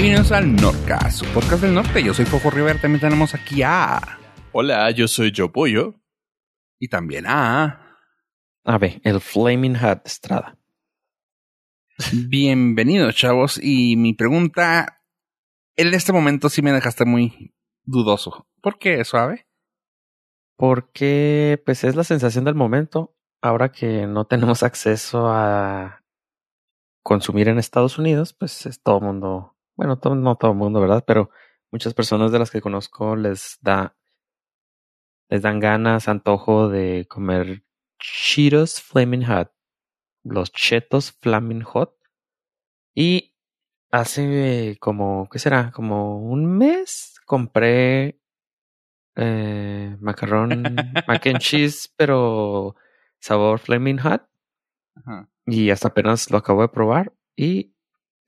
Bienvenidos al Nordcast, su podcast del norte. Yo soy Fofo River. También tenemos aquí a. Hola, yo soy Joe Pollo. Y también a. A ver, el Flaming Hat Estrada. Bienvenidos, chavos. Y mi pregunta. En este momento sí me dejaste muy dudoso. ¿Por qué, suave? Porque, pues, es la sensación del momento. Ahora que no tenemos acceso a consumir en Estados Unidos, pues es todo el mundo, bueno, todo, no todo el mundo, ¿verdad? Pero muchas personas de las que conozco les da, les dan ganas, antojo de comer Cheetos Flaming Hot, los Chetos Flaming Hot. Y hace como, ¿qué será? Como un mes compré eh, macarrón mac and cheese, pero sabor Flaming Hot. Ajá. Y hasta apenas lo acabo de probar y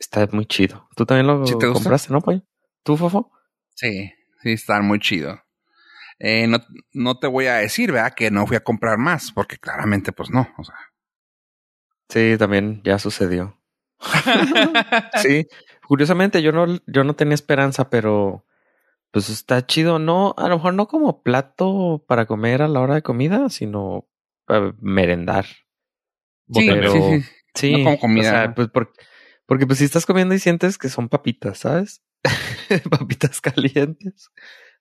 está muy chido. ¿Tú también lo compraste, no, Pollo? ¿Tú, Fofo? Sí, sí, está muy chido. Eh, no, no te voy a decir, ¿verdad? Que no fui a comprar más, porque claramente, pues no. O sea. Sí, también ya sucedió. sí, curiosamente yo no, yo no tenía esperanza, pero pues está chido. No, a lo mejor no como plato para comer a la hora de comida, sino para merendar. Sí, Pero- sí, sí. Sí, No como comida. o sea, pues por- porque pues si estás comiendo y sientes que son papitas, ¿sabes? papitas calientes.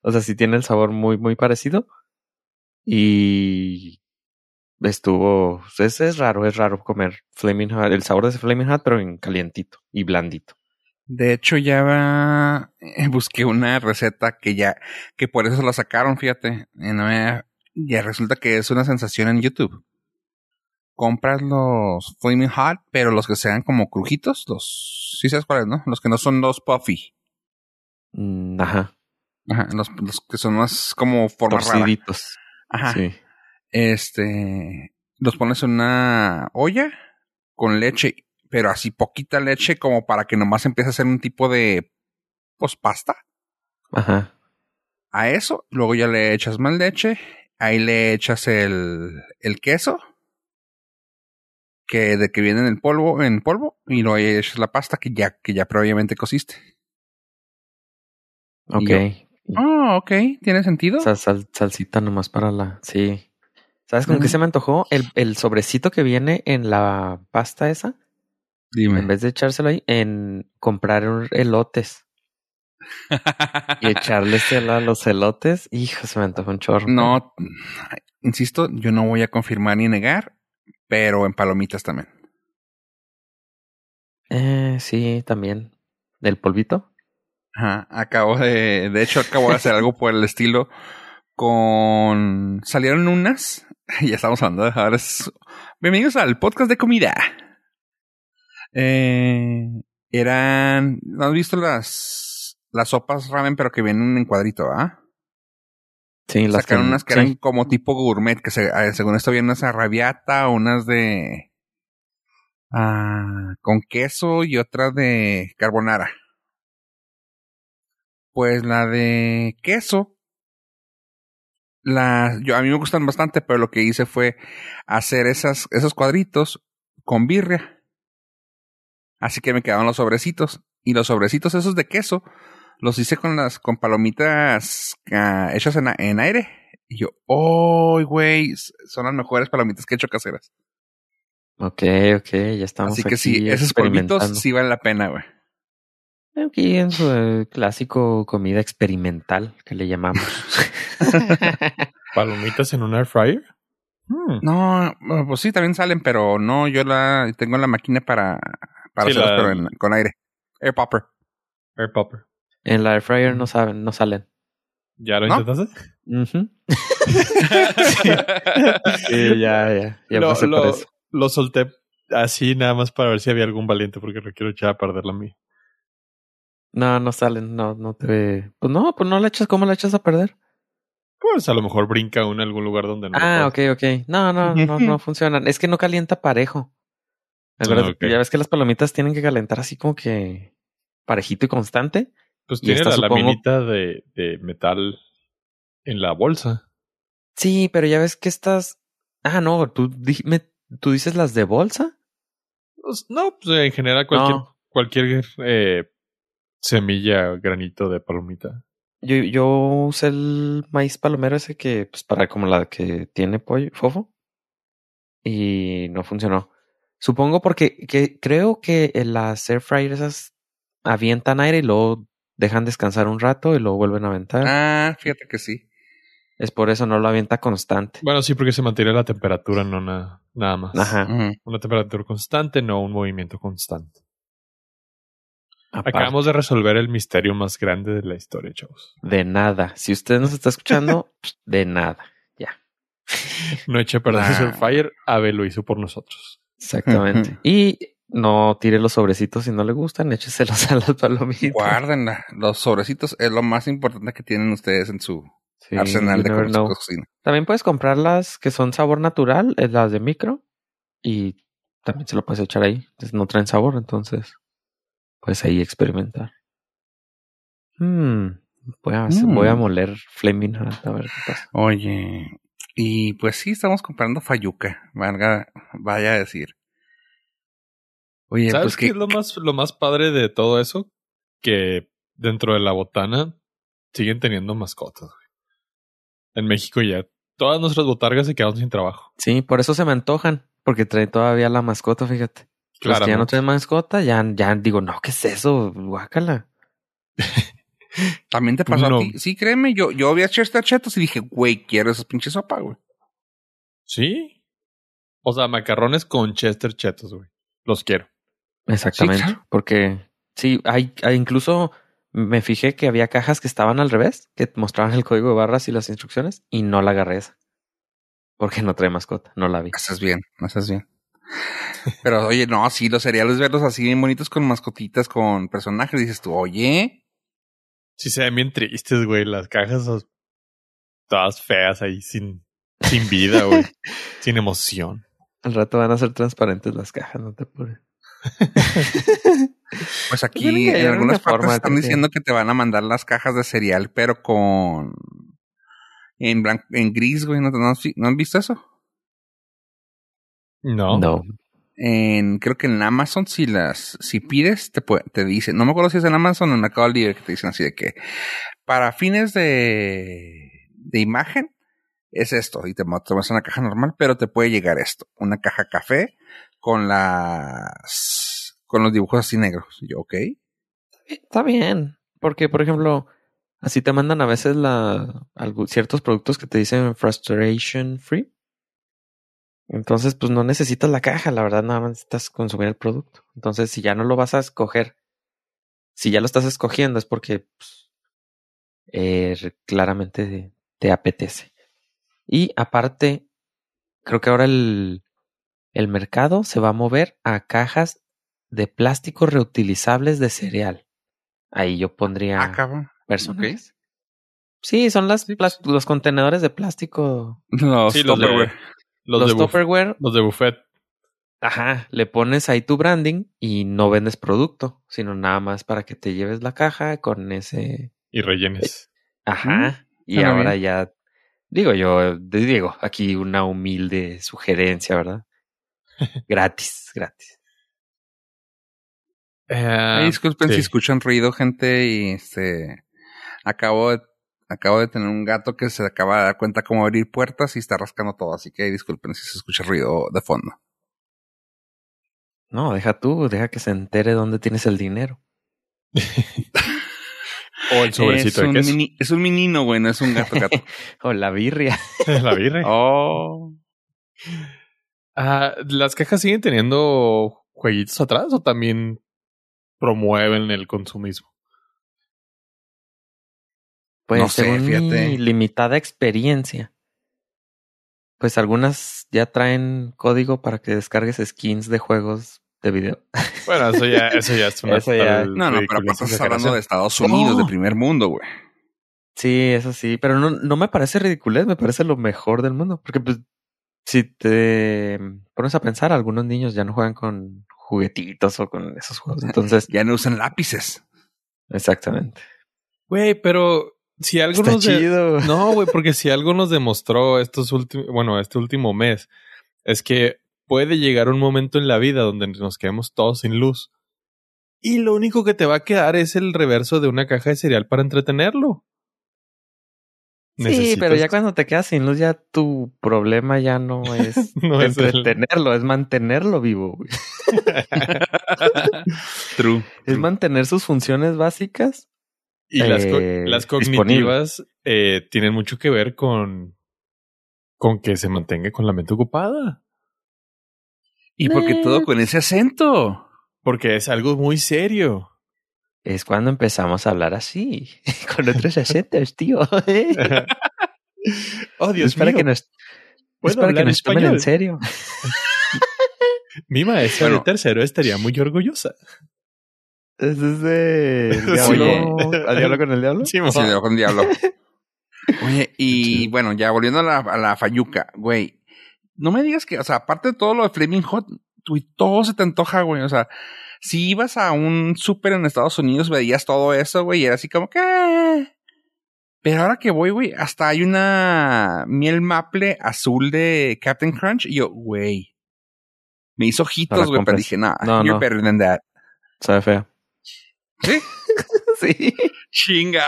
O sea, sí tiene el sabor muy, muy parecido. Y estuvo, es, es raro, es raro comer Flaming el sabor de ese Flaming pero en calientito y blandito. De hecho, ya va- eh, busqué una receta que ya, que por eso la sacaron, fíjate. Eh, no me- ya resulta que es una sensación en YouTube. Compras los Flaming Hot, pero los que sean como crujitos, los, sí sabes cuáles, ¿no? Los que no son los puffy. Mm, ajá, Ajá, los, los que son más como forma rara. torciditos. Ajá. Sí. Este, los pones en una olla con leche, pero así poquita leche como para que nomás empiece a hacer un tipo de, pues, pasta. Ajá. a eso, luego ya le echas más leche, ahí le echas el, el queso, que de que viene en el polvo, en polvo, y luego ahí echas la pasta que ya, que ya previamente cociste. Ok. Ah, ok, ¿tiene sentido? Sal- sal- salsita nomás para la. Sí. ¿Sabes con qué se me antojó? El, el sobrecito que viene en la pasta esa. Dime. En vez de echárselo ahí, en comprar elotes y echarles el- a los elotes. Hijo, se me antojó un chorro. no, insisto, yo no voy a confirmar ni negar, pero en palomitas también. Eh, sí, también. ¿Del polvito? Ajá, acabo de, de hecho acabo de hacer algo por el estilo con, salieron unas, ya estamos hablando de ahora es- bienvenidos al podcast de comida. Eh, eran, ¿no has visto las, las sopas ramen pero que vienen en cuadrito, ah? Sí, las Sacaron que- unas que sí. eran como tipo gourmet, que se, eh, según esto había unas arrabiata, unas de, ah, con queso y otra de carbonara. Pues la de queso, la, yo, a mí me gustan bastante, pero lo que hice fue hacer esas, esos cuadritos con birria. Así que me quedaron los sobrecitos. Y los sobrecitos esos de queso los hice con las, con palomitas ah, hechas en, en aire. Y yo, ¡oh, güey! Son las mejores palomitas que he hecho caseras. Ok, ok, ya estamos. Así que sí, esos polvitos sí valen la pena, güey. Aquí en su eh, clásico comida experimental que le llamamos. ¿Palomitas en un air fryer? Hmm. No, pues sí, también salen, pero no, yo la tengo en la máquina para, para Sí, la- pero en- con aire. Air popper. Air popper. En la air fryer no saben, no salen. ¿Ya lo ¿No? intentaste? Ujú. Sí, ya, ya. Ya lo, pasé por lo- eso. lo solté así nada más para ver si había algún valiente porque no quiero echar a perder la mía. No, no salen, no, no te. Pues no, pues no la echas, ¿cómo la echas a perder? Pues a lo mejor brinca uno en algún lugar donde no. lo ah, ok, ok. No, no, no, no funcionan. Es que no calienta parejo. Acuérdate, Ah, ok. Ya ves que las palomitas tienen que calentar así como que parejito y constante. Pues tiene esta la supongo- laminita de, de metal en la bolsa. Sí, pero ya ves que estas. Ah, no, tú, di- me- tú dices las de bolsa. Pues, no, pues en general cualquier, No. cualquier eh, semilla, granito de palomita. Yo, yo usé el maíz palomero ese que, pues, para como la que tiene pollo, fofo. Y no funcionó. Supongo porque que, creo que en las air fryers esas avientan aire y luego dejan descansar un rato y luego vuelven a aventar. Ah, fíjate que sí. Es por eso no lo avienta constante. Bueno, sí, porque se mantiene la temperatura, no na- nada más. Ajá. Una temperatura constante, no un movimiento constante. Aparte, Acabamos de resolver el misterio más grande de la historia, chavos. De nada. Si usted nos está escuchando, de nada. Ya. No eche a perder su fire, Ave lo hizo por nosotros. Exactamente. y no tire los sobrecitos si no le gustan, écheselos a las palomitas. Guárdenla. Los sobrecitos es lo más importante que tienen ustedes en su Sí, arsenal de cocina. También puedes comprar las que son sabor natural, eh, las de micro, y también se lo puedes echar ahí. Entonces no traen sabor, entonces puedes ahí experimentar. Hmm, voy, a, Mm. voy a moler Flaming Hot, a ver qué pasa. Oye, y pues sí, estamos comprando fayuca, valga, vaya a decir. Oye, ¿Sabes pues qué que es lo más, lo más padre de todo eso? Que dentro de la botana siguen teniendo mascotas. güey. En México ya todas nuestras botargas se quedaron sin trabajo. Sí, por eso se me antojan, porque trae todavía la mascota, fíjate. Los que ya no traen mascota, ya, ya digo, no, ¿qué es eso? Guácala. también te pasó No. a ti. Sí, créeme, yo, yo vi a Chester Chetos y dije, güey, quiero esas pinches sopa, güey. Sí. O sea, macarrones con Chester Chetos, güey. Los quiero. Exactamente. claro. Porque sí, hay, hay incluso me fijé que había cajas que estaban al revés, que mostraban el código de barras y las instrucciones, y no la agarré esa. Porque no trae mascota, no la vi. Haces bien, haces bien. Pero oye, no, sí, los cereales verlos así bien bonitos con mascotitas, con personajes, dices tú, oye, Sí se ven bien tristes, güey. Las cajas son todas feas ahí, sin, sin vida, güey. sin emoción. Al rato van a ser transparentes las cajas, no te apures. pues aquí en algunas una partes forma, están diciendo que te van a mandar las cajas de cereal, pero con en blanco, en gris, güey, ¿no, no, has vi- ¿no han visto eso? No. No. En, creo que en Amazon, si las, si pides, te puede, te dice, no me acuerdo si es en Amazon o en Mercado Libre que te dicen así de que para fines de, de imagen es esto y te muestra una caja normal, pero te puede llegar esto, una caja café con las, con los dibujos así negros. Yo, ok. Está bien. Porque, por ejemplo, así te mandan a veces la, ciertos productos que te dicen frustration free. Entonces, pues no necesitas la caja, la verdad, nada más necesitas consumir el producto. Entonces, si ya no lo vas a escoger, si ya lo estás escogiendo es porque pues, eh, claramente te apetece. Y aparte, creo que ahora el, el mercado se va a mover a cajas de plástico reutilizables de cereal. Ahí yo pondría Ah, cabrón. personajes. Sí, son las Sí, plas- pues. los contenedores de plástico. Los Sí, los de, Tupperware. los, Los, de Tupperware, los de buffet. ajá, le pones ahí tu branding y no vendes producto, sino nada más para que te lleves la caja con ese, Y rellenes. ajá. y suena ahora bien. ya, digo yo, digo, aquí una humilde sugerencia, ¿verdad? gratis, gratis. Eh, Ay, disculpen sí. si escuchan ruido, gente, y este acabo de acabo de tener un gato que se acaba de dar cuenta cómo abrir puertas y está rascando todo, así que disculpen si se escucha ruido de fondo. No, deja tú, deja que se entere dónde tienes el dinero. o el sobrecito es de un, queso. mini- es un menino, güey, no es un gato gato. o la birria. la birre. oh. Ah, ¿Las cajas siguen teniendo jueguitos atrás o también promueven el consumismo? Pues No sé, según fíjate. mi limitada experiencia, pues algunas ya traen código para que descargues skins de juegos de video. Bueno, eso ya, eso ya es una Eso ya- No, no, pero aparte estás hablando de Estados Unidos, de primer mundo, güey. Sí, eso sí, pero no, no me parece ridiculez, me parece lo mejor del mundo, porque pues si te pones a pensar, algunos niños ya no juegan con juguetitos o con esos juegos, entonces, Ya no usan lápices. exactamente. Güey, pero si algo Está nos de- chido. No, güey, porque si algo nos demostró estos últimos, bueno, este último mes, es que puede llegar un momento en la vida donde nos quedemos todos sin luz Y lo único que te va a quedar es el reverso de una caja de cereal para entretenerlo. Sí, pero ya cuando te quedas sin luz, ya tu problema ya no es No es el- es mantenerlo vivo. güey. True. Es mantener sus funciones básicas. Y las, co- eh, las cognitivas eh, tienen mucho que ver con, con que se mantenga con la mente ocupada. ¿Y por qué todo con ese acento? Porque es algo muy serio. Es cuando empezamos a hablar así, con otros acentos, tío. Oh, Dios es para mío. que nos, es ¿Puedo para que nos tomen español? en serio. Mi maestra Bueno. de tercero estaría muy orgullosa. Ese es de diablo, ¿Al diablo con el diablo? Sí, Sí, de con diablo. Oye, y bueno, ya volviendo a la, a la Fayuca, güey. No me digas que, o sea, aparte de todo lo de Flaming Hot, todo se te antoja, güey. O sea, si ibas a un súper en Estados Unidos, veías todo eso, güey, y era así como que. Pero ahora que voy, güey, hasta hay una miel maple azul de Captain Crunch. Y yo, güey. Me hizo ojitos, güey, pero dije, nah, No, you're no. better than that. Sabe feo. ¿Sí? sí. Chinga.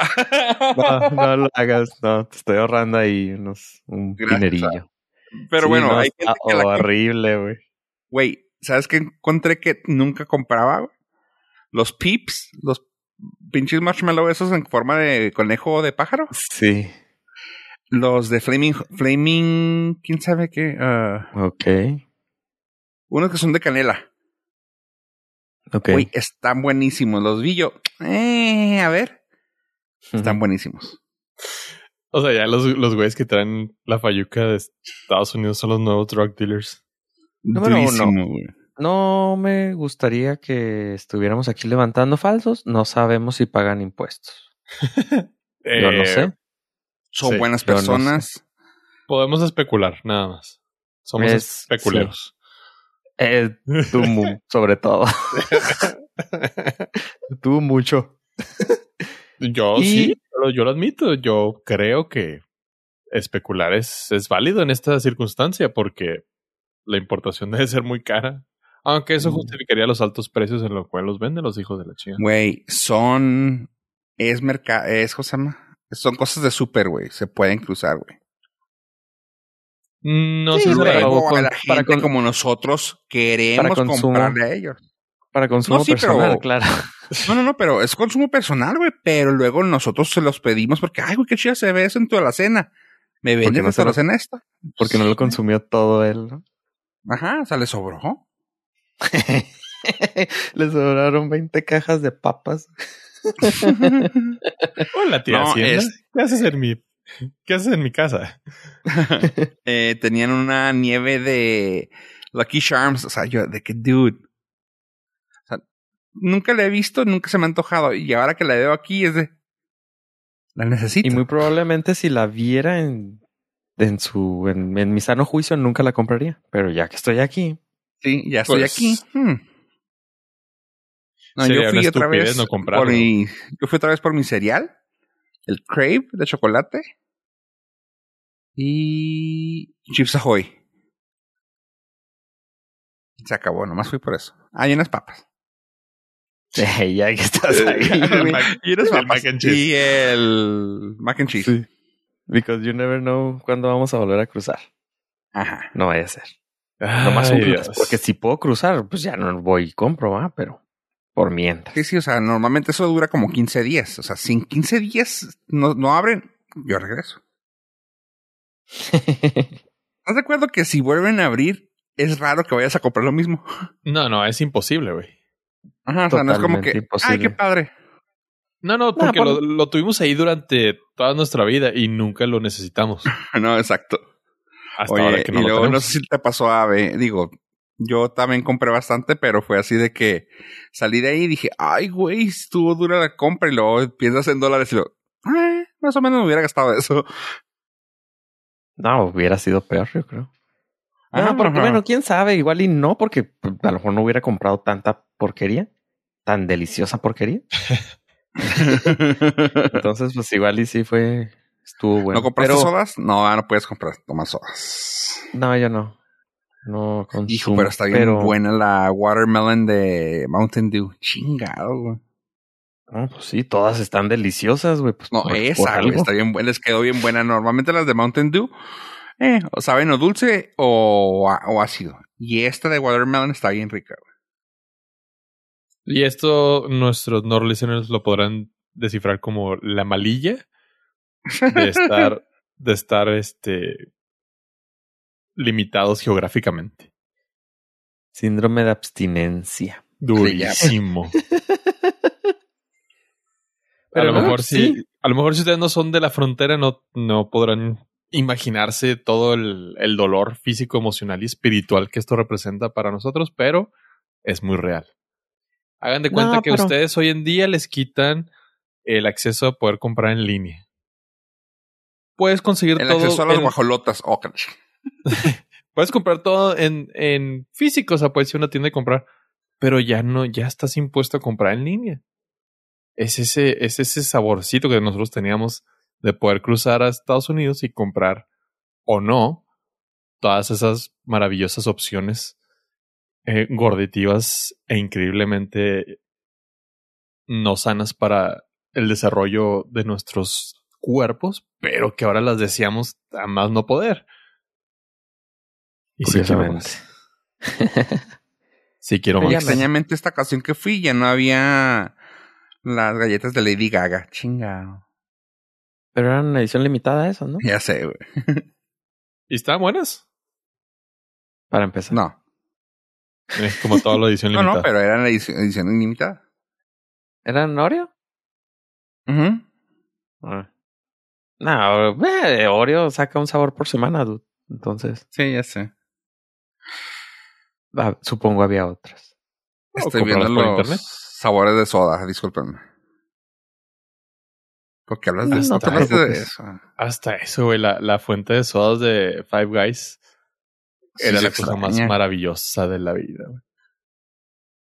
No, no lo hagas. No, te estoy ahorrando ahí unos, un Gracias. dinerillo. Pero Sí, bueno, no, hay gente que la horrible, güey. Güey, ¿sabes qué encontré que nunca compraba? güey? Los peeps, los pinches marshmallow esos en forma de conejo o de pájaro. Sí. Los de Flaming, Flaming, quién sabe qué. ah, Ok. unos que son de canela. Ok. Güey, están buenísimos. Los vi yo. Eh, a ver. Están buenísimos. O sea, ya los, los güeyes que traen la fayuca de Estados Unidos son los nuevos drug dealers. Número uno. Durísimo. No me gustaría que estuviéramos aquí levantando falsos. No sabemos si pagan impuestos. Yo no Eh, sé. Son Sí, buenas yo no sé. personas. Podemos especular, nada más. Somos Es- especuleros. Eh, tú mu- sobre todo. tú mucho. Yo Y- sí, pero yo lo admito. Yo creo que especular es, es válido en esta circunstancia porque la importación debe ser muy cara. Aunque eso Mm. justificaría los altos precios en los cuales los venden los hijos de la chica. Güey, son. Es mercado. Es, ¿cómo se llama? Son cosas de súper, güey. Se pueden cruzar, güey. No Sí, sé para- la para gente con- como nosotros queremos consumo. comprarle a ellos. Para consumo No, sí, pero- personal, claro. No, no, no, pero es consumo personal, güey. Pero luego nosotros se los pedimos porque, ay, güey, qué chido se ve eso en tu alacena. ¿Me vendes no lo- alacena esta? Porque no lo consumió todo él, ¿no? Ajá, o sea, le sobró. Le sobraron 20 cajas de papas. Hola, tía No, es- ¿Qué haces en mi, qué haces en mi casa? Eh, tenían una nieve de Lucky Charms. O sea, yo, de que, dude. O sea, nunca la he visto, nunca se me ha antojado. Y ahora que la veo aquí es de. La necesito. Y muy probablemente si la viera en, en su en, en mi sano juicio nunca la compraría. Pero ya que estoy aquí, Sí, ya estoy Pues, aquí. Hmm. No, yo fui otra vez no comprarlo. por mi, yo fui otra vez por mi cereal, el Crave de chocolate y Chips Ahoy. Se acabó, nomás fui por eso. Ah, y unas papas. eh, ya que estás ahí. Y unas el mac and cheese. Y el mac and cheese. Sí. Because you never know cuándo vamos a volver a cruzar. Ajá. No vaya a ser. Nomás Ay, un Dios. Porque si puedo cruzar, pues ya no voy y compro, ¿va? Pero por mientras. Sí, sí, o sea, normalmente eso dura como 15 días. O sea, si en 15 días no, no abren, yo regreso. ¿Estás de acuerdo que si vuelven a abrir, es raro que vayas a comprar lo mismo? No, no, es imposible, güey. Ajá, o sea, no es como Totalmente que, imposible. ay, qué padre. No, no, porque por- lo, lo tuvimos ahí durante toda nuestra vida y nunca lo necesitamos. No, exacto. Hasta Oye, ahora que no y lo luego no sé si te pasó a Ave, digo, yo también compré bastante, pero fue así de que salí de ahí y dije, ay, güey, estuvo dura la compra y luego piensas en dólares y luego, eh, más o menos me hubiera gastado eso. no, hubiera sido peor, yo creo. Ah, porque ajá. bueno, quién sabe, igual y no, porque pues, a lo mejor no hubiera comprado tanta porquería, tan deliciosa porquería. Entonces, pues igual y sí fue, estuvo bueno. ¿No compraste Pero- sodas? No, ah, no puedes comprar, tomar sodas. No, yo no. No consumo. Hijo, pero está bien buena la watermelon de Mountain Dew. Chingado, güey. No, pues sí, todas están deliciosas, güey. Pues no, esa, güey, está bien buena, les quedó bien buena. Normalmente las de Mountain Dew, eh, o saben o dulce o, o ácido. Y esta de watermelon está bien rica, güey. Y esto nuestros no listeners lo podrán descifrar como la malilla de estar, de estar este limitados geográficamente. Síndrome de abstinencia. Durísimo. a lo mejor sí. a lo mejor si ustedes no son de la frontera, no, no podrán imaginarse todo el, el dolor físico, emocional y espiritual que esto representa para nosotros, pero es muy real. Hagan de cuenta que ustedes hoy en día les quitan el acceso a poder comprar en línea. Puedes conseguir el todo. acceso a las guajolotas. Oh, puedes comprar todo en, en físico, o sea, puedes ir a una tienda y comprar, pero ya no, ya estás impuesto a comprar en línea. Es ese, es ese saborcito que nosotros teníamos de poder cruzar a Estados Unidos y comprar o no todas esas maravillosas opciones eh, gorditivas e increíblemente no sanas para el desarrollo de nuestros cuerpos, pero que ahora las deseamos a más no poder. Y si quiero más. sí quiero más. Extrañamente esta ocasión que fui ya no había las galletas de Lady Gaga. Chingado. Pero eran una edición limitada eso, ¿no? Ya sé, güey. ¿Y estaban buenas? Para empezar. No. Es como toda la edición limitada. no, no, pero eran la edición, edición limitada. ¿Eran Oreo? Mhm. No, eh, Oreo saca un sabor por semana, dude. Entonces. Sí, ya sé. Ah, supongo había otras. Estoy viendo los sabores de soda, discúlpenme. Porque hablas de, no, de eso. Hasta eso, güey. La, la fuente de sodas de Five Guys era la cosa más maravillosa de la vida, güey.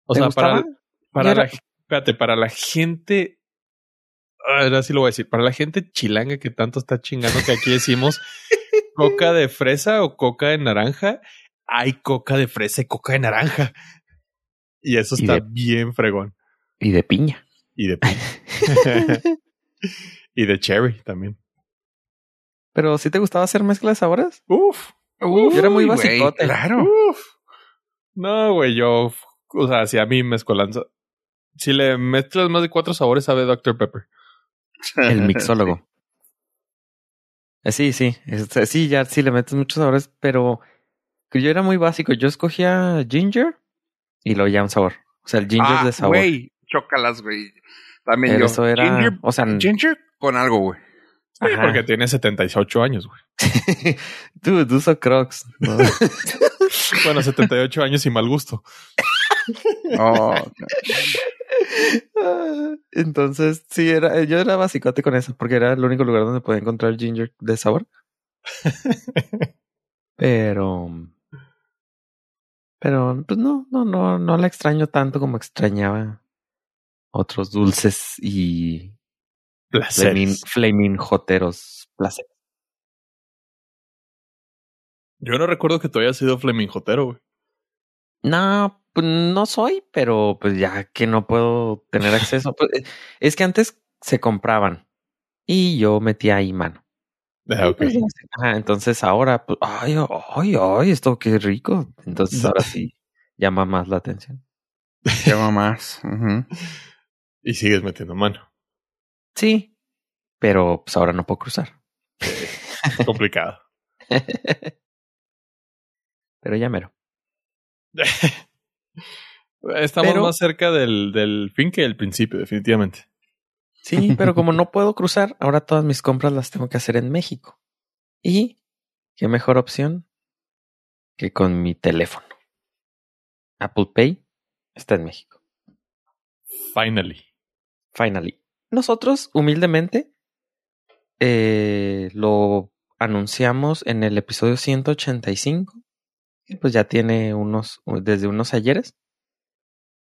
O sea, para, para la, espérate, para la gente, ahora sí lo voy a decir, para la gente chilanga que tanto está chingando que aquí decimos coca de fresa o coca de naranja, hay coca de fresa y coca de naranja. Y eso está bien fregón. Y de piña. Y de piña. y de cherry también. Pero si te gustaba hacer mezcla de sabores? Uf. Uf yo era muy básico. Claro. Uf. No, güey, yo, o sea, si a mí me escolanza, si le mezclas más de cuatro sabores, sabe Dr. Pepper. El mixólogo. Eh, sí, sí, sí, ya sí le metes muchos sabores, pero yo era muy básico. Yo escogía ginger y luego ya un sabor. O sea, el ginger ah, de sabor. Güey, chócalas, güey. También yo. Eso era, ginger, o sea, ginger con algo, güey. Sí, porque tiene 78 años, güey. Tú, uso Crocs. ¿no? bueno, 78 años y mal gusto. oh, Entonces, sí, era, yo era basicote con eso, porque era el único lugar donde podía encontrar ginger de sabor. Pero. Pero, pues no, no, no, no la extraño tanto como extrañaba otros dulces y flaming, flaming joteros placer. Yo no recuerdo que todavía hayas sido flaming jotero, güey. No, pues no soy, pero pues ya que no puedo tener acceso. pues, es que antes se compraban y yo metía ahí mano. Ah, okay. entonces ahora, pues, ay, ay, ay, esto qué rico. Entonces ahora sí llama más la atención. Llama más. Y sigues metiendo mano. Sí, pero pues ahora no puedo cruzar. complicado. Pero ya mero. Estamos más cerca del, del fin que del principio, definitivamente. Sí, pero como no puedo cruzar, ahora todas mis compras las tengo que hacer en México. Y qué mejor opción que con mi teléfono. Apple Pay está en México. Finally. Finally. Nosotros, humildemente, eh, lo anunciamos en el episodio 185. Pues ya tiene unos, desde unos ayeres.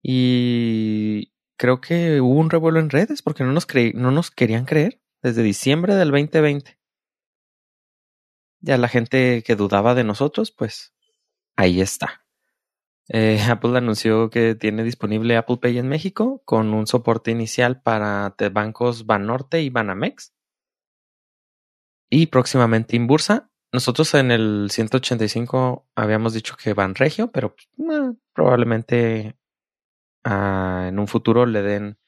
Y creo que hubo un revuelo en redes porque no nos, no nos querían creer desde diciembre del 2020. Ya la gente que dudaba de nosotros, pues ahí está. Eh, Apple anunció que tiene disponible Apple Pay en México con un soporte inicial para bancos Banorte y Banamex. Y próximamente Inbursa. Nosotros en el 185 habíamos dicho que Banregio, pero eh, probablemente ah, en un futuro le den,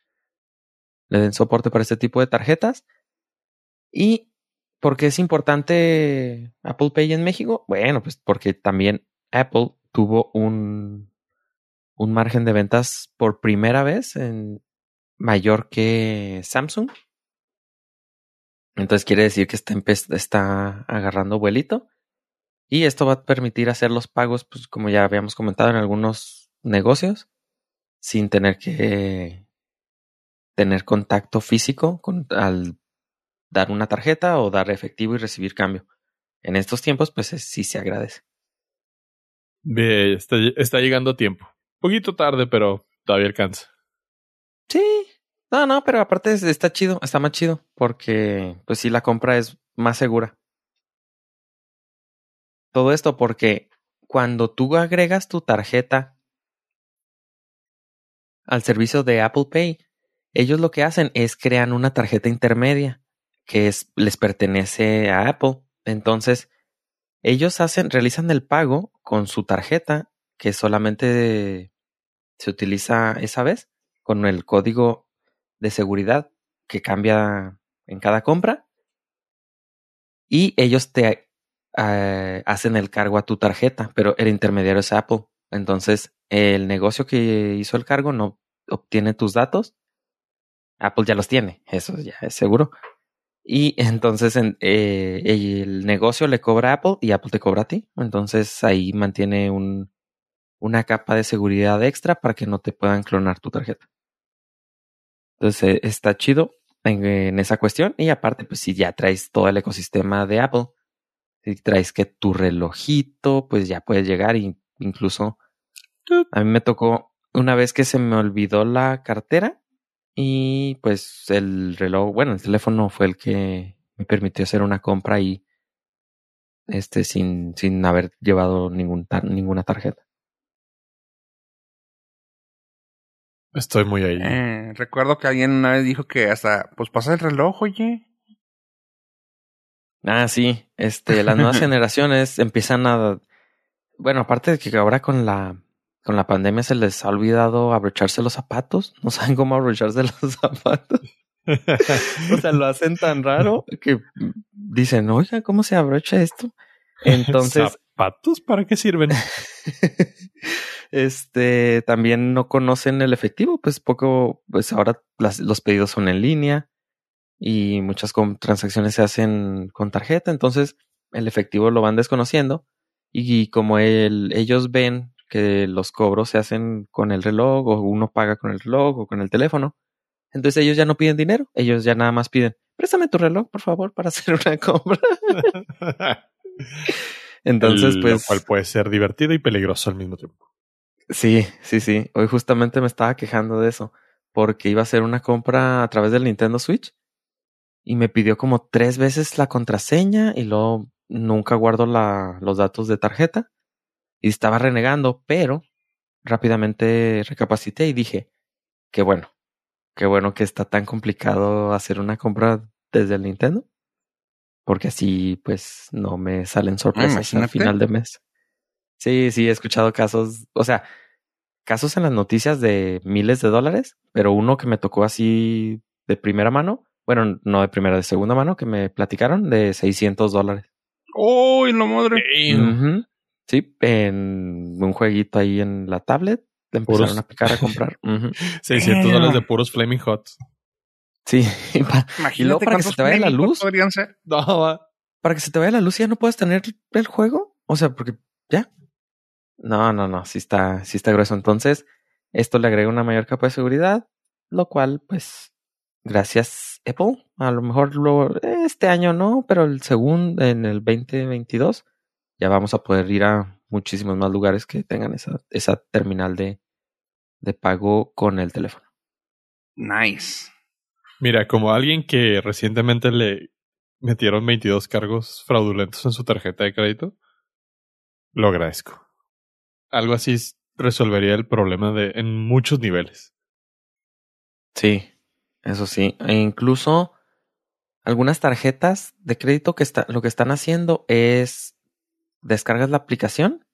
le den soporte para este tipo de tarjetas. ¿Y por qué es importante Apple Pay en México? Bueno, pues porque también Apple tuvo un, un margen de ventas por primera vez en mayor que Samsung. Entonces quiere decir que está, está agarrando vuelito. Y esto va a permitir hacer los pagos, pues como ya habíamos comentado en algunos negocios, sin tener que tener contacto físico con, al dar una tarjeta o dar efectivo y recibir cambio. En estos tiempos, pues sí se agradece. Bien, está, está llegando a tiempo. Poquito tarde, pero todavía alcanza. Sí. No, no, pero aparte está chido, está más chido, porque pues sí la compra es más segura. Todo esto porque cuando tú agregas tu tarjeta al servicio de Apple Pay, ellos lo que hacen es crean una tarjeta intermedia que es, les pertenece a Apple. Entonces, ellos hacen, realizan el pago con su tarjeta, que solamente se utiliza esa vez, con el código de seguridad que cambia en cada compra. Y ellos te eh, hacen el cargo a tu tarjeta, pero el intermediario es Apple. Entonces, el negocio que hizo el cargo no obtiene tus datos. Apple ya los tiene, eso ya es seguro. Y entonces eh, el negocio le cobra a Apple y Apple te cobra a ti. Entonces ahí mantiene un, una capa de seguridad extra para que no te puedan clonar tu tarjeta. Entonces está chido en, esa cuestión. Y aparte, pues si ya traes todo el ecosistema de Apple, si traes que tu relojito, pues ya puedes llegar y incluso a mí me tocó una vez que se me olvidó la cartera y pues el reloj, bueno, el teléfono fue el que me permitió hacer una compra y este sin, sin haber llevado ningún ninguna tarjeta. Estoy muy ahí. Eh, recuerdo que alguien una vez dijo que hasta, pues pasa el reloj, oye. Ah, sí. Este, las nuevas generaciones empiezan a, bueno, aparte de que ahora con la con la pandemia se les ha olvidado abrocharse los zapatos. No saben cómo abrocharse los zapatos. o sea, lo hacen tan raro que dicen, oiga, ¿cómo se abrocha esto? Entonces. ¿Zapatos para qué sirven? Este también no conocen el efectivo, pues poco, pues ahora los pedidos son en línea y muchas transacciones se hacen con tarjeta, entonces el efectivo lo van desconociendo y como el, ellos ven que los cobros se hacen con el reloj o uno paga con el reloj o con el teléfono. Entonces ellos ya no piden dinero, ellos ya nada más piden, préstame tu reloj, por favor, para hacer una compra. Entonces, pues... Lo cual puede ser divertido y peligroso al mismo tiempo. Sí, sí, sí. Hoy justamente me estaba quejando de eso, porque iba a hacer una compra a través del Nintendo Switch y me pidió como tres veces la contraseña y luego nunca guardo la, los datos de tarjeta y estaba renegando, pero rápidamente recapacité y dije, qué bueno, qué bueno que está tan complicado hacer una compra desde el Nintendo, porque así pues no me salen sorpresas al final de mes. Sí, sí, he escuchado casos, o sea, casos en las noticias de miles de dólares, pero uno que me tocó así de primera mano, bueno, no de primera, de segunda mano, que me platicaron de 600 dólares. ¡Uy, no madre! Sí, en un jueguito ahí en la tablet. Le empezaron a picar a comprar. 600 dólares de puros Flaming Hot. Sí. Imagínate para que se te vaya la luz. Ser? No, Para que se te vaya la luz ya no puedes tener el juego. O sea, porque ya. No, no, no. Sí está, sí está grueso. Entonces, esto le agrega una mayor capa de seguridad, lo cual, pues, gracias Apple. A lo mejor lo, este año no, pero el segundo, en el 2022, ya vamos a poder ir a muchísimos más lugares que tengan esa, esa terminal de, de pago con el teléfono. Nice. Mira, como alguien que recientemente le metieron 22 cargos fraudulentos en su tarjeta de crédito, lo agradezco. Algo así resolvería el problema de en muchos niveles. Sí, eso sí. E incluso algunas tarjetas de crédito que está, lo que están haciendo es descargas la aplicación,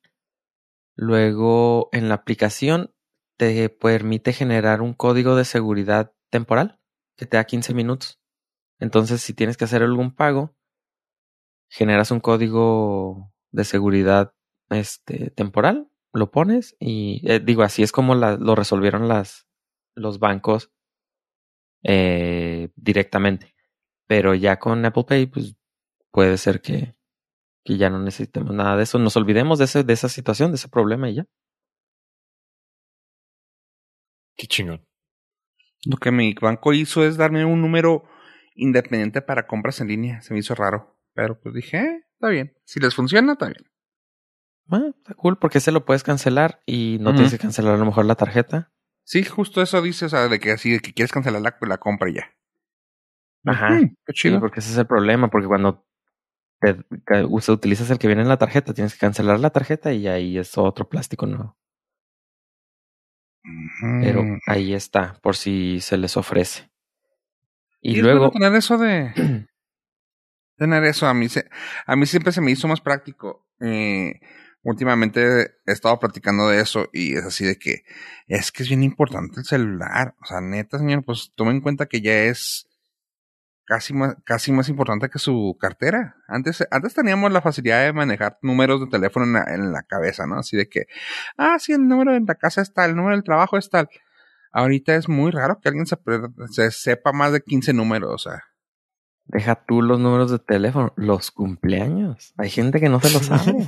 luego en la aplicación te permite generar un código de seguridad temporal que te da 15 minutos. Entonces, si tienes que hacer algún pago, generas un código de seguridad este, temporal, lo pones y eh, digo, así es como la, lo resolvieron las, los bancos eh, directamente. Pero ya con Apple Pay, pues puede ser que, que ya no necesitemos nada de eso. Nos olvidemos de, ese, de esa situación, de ese problema y ya. Qué chingón. Lo que mi banco hizo es darme un número independiente para compras en línea. Se me hizo raro. Pero pues dije, eh, está bien. Si les funciona, está bien. Ah, está cool porque ese lo puedes cancelar y no tienes que cancelar a lo mejor la tarjeta. Sí, justo eso dice, o sea, de que así, de que quieres cancelar la, la compra y ya. Ajá. qué chido. Sí, porque ese es el problema, porque cuando te, te, utilizas el que viene en la tarjeta, tienes que cancelar la tarjeta y ahí es otro plástico nuevo. Pero ahí está, por si se les ofrece. Y, y luego. tener eso de. tener eso, a mí, se, a mí siempre se me hizo más práctico. Eh, últimamente he estado platicando de eso y es así de que es que es bien importante el celular. O sea, neta, señor, pues tome en cuenta que ya es casi más, casi más importante que su cartera. Antes, antes teníamos la facilidad de manejar números de teléfono en la, en la cabeza, ¿no? Así de que, ah, sí, el número de la casa es tal, el número del trabajo es tal. Ahorita es muy raro que alguien se, se sepa más de 15 números, o sea. Deja tú los números de teléfono, los cumpleaños. Hay gente que no se lo sabe.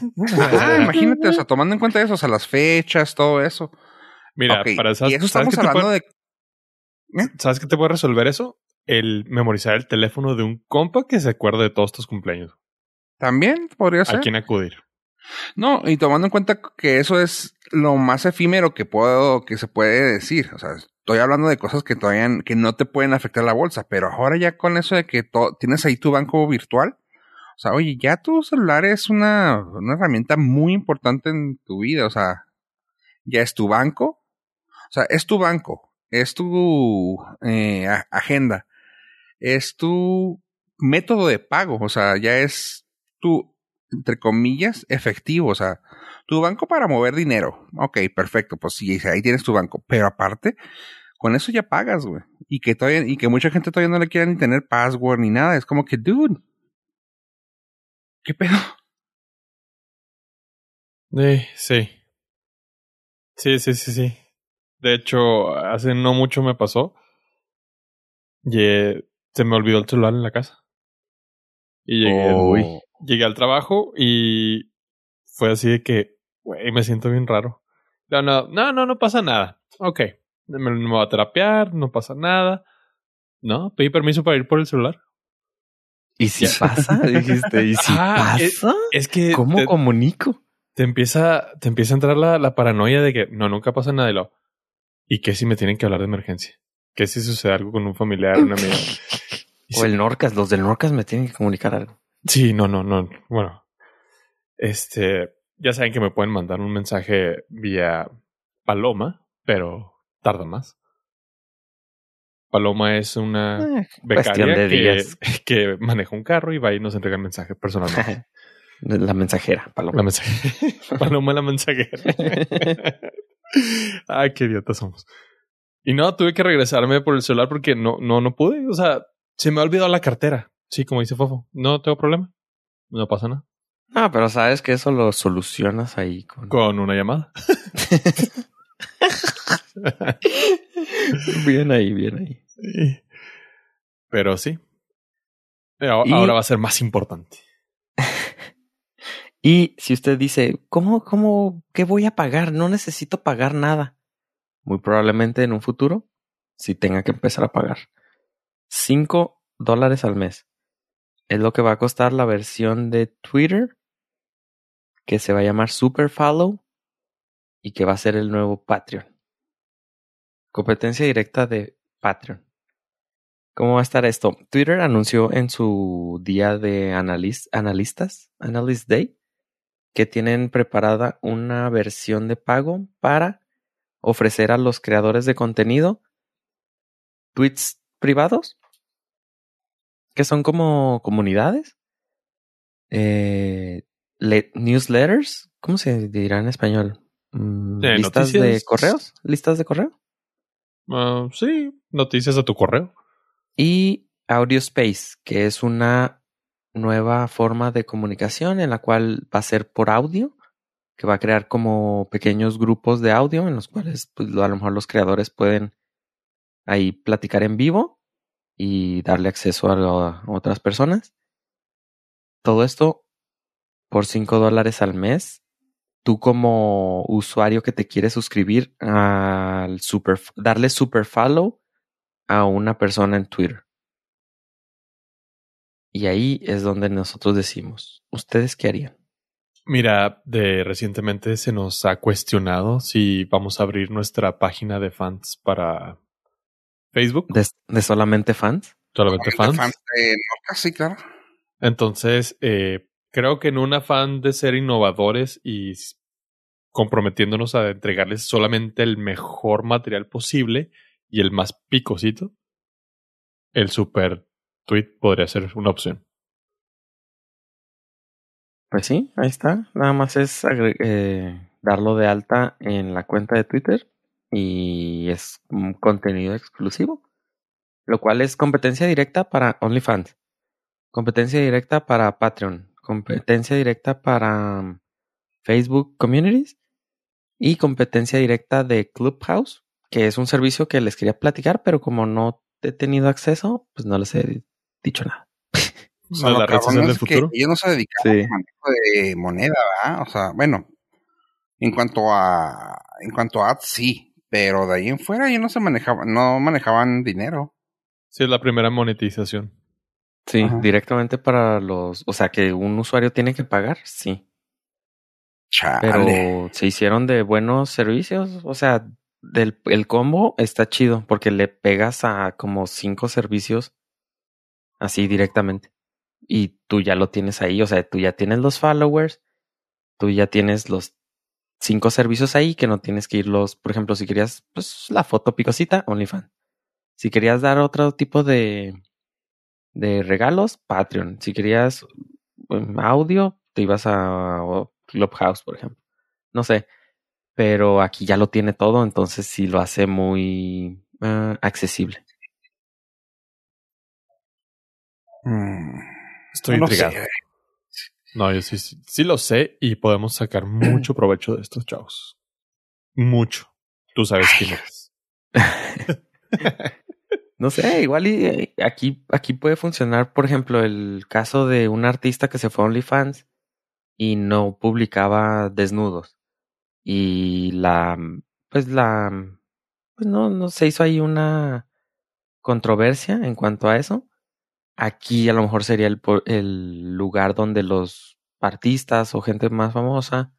ah, imagínate, o sea, tomando en cuenta eso, o sea, las fechas, todo eso. Mira, para esas, y eso estamos hablando puede, de. ¿Eh? ¿Sabes qué te puede resolver eso? el memorizar el teléfono de un compa que se acuerde de todos tus cumpleaños. También podría ser. ¿A quién acudir? No, y tomando en cuenta que eso es lo más efímero que puedo, que se puede decir. O sea, estoy hablando de cosas que todavía que no te pueden afectar la bolsa, pero ahora ya con eso de que tienes ahí tu banco virtual, o sea, oye, ya tu celular es una, una herramienta muy importante en tu vida. O sea, ya es tu banco. O sea, es tu banco, es tu eh, agenda, es tu método de pago, o sea, ya es tu, entre comillas, efectivo, o sea, tu banco para mover dinero. Ok, perfecto, pues sí, ahí tienes tu banco, pero aparte, con eso ya pagas, güey. Y que todavía, y que mucha gente todavía no le quiera ni tener password ni nada, es como que, dude, ¿qué pedo? Eh, sí. Sí, sí, sí, sí. De hecho, hace no mucho me pasó. Y se me olvidó el celular en la casa. Y llegué, llegué al trabajo y fue así de que, güey, me siento bien raro. No, no, no, no, no pasa nada. Ok, me, me voy a terapiar, no pasa nada. No, pedí permiso para ir por el celular. ¿Y si pasa? Dijiste, ¿y si ah, pasa? Es, que. ¿Cómo comunico? Te empieza, te empieza a entrar la, la paranoia de que no, nunca pasa nada de lo. ¿Y qué si me tienen que hablar de emergencia? ¿Qué si sucede algo con un familiar, una amiga? o el Norcas, los del Norcas me tienen que comunicar algo. Sí, no, no, no. Bueno, este, ya saben que me pueden mandar un mensaje vía Paloma, pero tarda más. Paloma es una eh, becaria que, que, maneja un carro y va y nos entrega el mensaje personalmente. la mensajera, Paloma. La mensajera. Paloma la mensajera. Ay, qué idiotas somos. Y no, tuve que regresarme por el celular porque no, no, no pude. O sea, se me ha olvidado la cartera. Sí, como dice Fofo. No tengo problema. No pasa nada. Ah, pero sabes que eso lo solucionas ahí con, con una llamada. bien ahí, bien ahí. Pero sí. Ahora va a ser más importante. y si usted dice, ¿cómo, cómo, qué voy a pagar? No necesito pagar nada muy probablemente en un futuro si tenga que empezar a pagar. 5 dólares al mes. Es lo que va a costar la versión de Twitter que se va a llamar Super Follow y que va a ser el nuevo Patreon. Competencia directa de Patreon. ¿Cómo va a estar esto? Twitter anunció en su día de analist, analistas, Analyst Day, que tienen preparada una versión de pago para ofrecer a los creadores de contenido tweets privados, que son como comunidades, eh, newsletters, ¿cómo se dirá en español? Mm, ¿Listas de correos? ¿Listas de correo? Ah, sí, noticias a tu correo. Y Audio Space, que es una nueva forma de comunicación en la cual va a ser por audio, que va a crear como pequeños grupos de audio en los cuales pues, a lo mejor los creadores pueden ahí platicar en vivo y darle acceso a, otras personas. Todo esto por 5 dólares al mes. Tú como usuario que te quiere suscribir al super, darle super follow a una persona en Twitter. Y ahí es donde nosotros decimos, ¿ustedes qué harían? Mira, de recientemente se nos ha cuestionado si vamos a abrir nuestra página de fans para Facebook. ¿De, solamente fans? Solamente fans. sí, claro. Entonces, eh, creo que en un afán de ser innovadores y comprometiéndonos a entregarles solamente el mejor material posible y el más picosito, el super tweet podría ser una opción. Pues sí, ahí está. Nada más es eh, darlo de alta en la cuenta de Twitter y es un contenido exclusivo, lo cual es competencia directa para OnlyFans, competencia directa para Patreon, competencia directa para Facebook Communities y competencia directa de Clubhouse, que es un servicio que les quería platicar, pero como no he tenido acceso, pues no les he dicho nada. O la red futuro. ellos no se dedican a manejo de moneda, ¿verdad? O sea, bueno, en cuanto a en cuanto a ads, sí, pero de ahí en fuera ellos no se manejaban, no manejaban dinero. Sí, es la primera monetización. Sí, directamente para los, o sea, que un usuario tiene que pagar, sí. Pero se hicieron de buenos servicios, o sea, del el combo está chido porque le pegas a como cinco servicios así directamente y tú ya lo tienes ahí, o sea, tú ya tienes los followers, tú ya tienes los cinco servicios ahí que no tienes que irlos, por ejemplo, si querías pues la foto picosita, OnlyFans. Si querías dar otro tipo de de regalos, Patreon. Si querías um, audio, te ibas a Clubhouse, por ejemplo. No sé, pero aquí ya lo tiene todo, entonces sí lo hace muy uh, accesible. Mm. Estoy intrigado. No, yo sí, sí, lo sé y podemos sacar mucho provecho de estos chavos. Mucho. Tú sabes quién eres. no sé, igual y eh, aquí, aquí puede funcionar, por ejemplo, el caso de un artista que se fue a OnlyFans y no publicaba desnudos. Y la, pues la, pues no, no se hizo ahí una controversia en cuanto a eso aquí a lo mejor sería el, el lugar donde los artistas o gente más famosa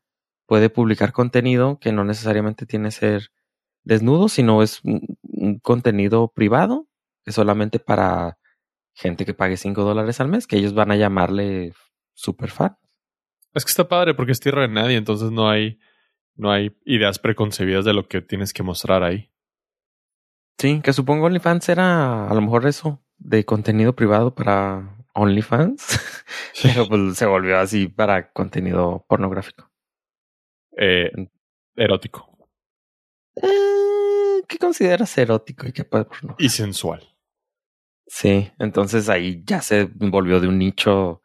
puede publicar contenido que no necesariamente tiene que ser desnudo, sino es un, contenido privado, es solamente para gente que pague 5 dólares al mes, que ellos van a llamarle super fan. Es que está padre porque es tierra de nadie, entonces no hay, no hay ideas preconcebidas de lo que tienes que mostrar ahí. Sí, que supongo OnlyFans era a lo mejor eso, de contenido privado para OnlyFans, pero pues se volvió así para contenido pornográfico. Eh, erótico. Eh, ¿Qué consideras erótico y qué puede porno? Y sensual. Sí, entonces ahí ya se volvió de un nicho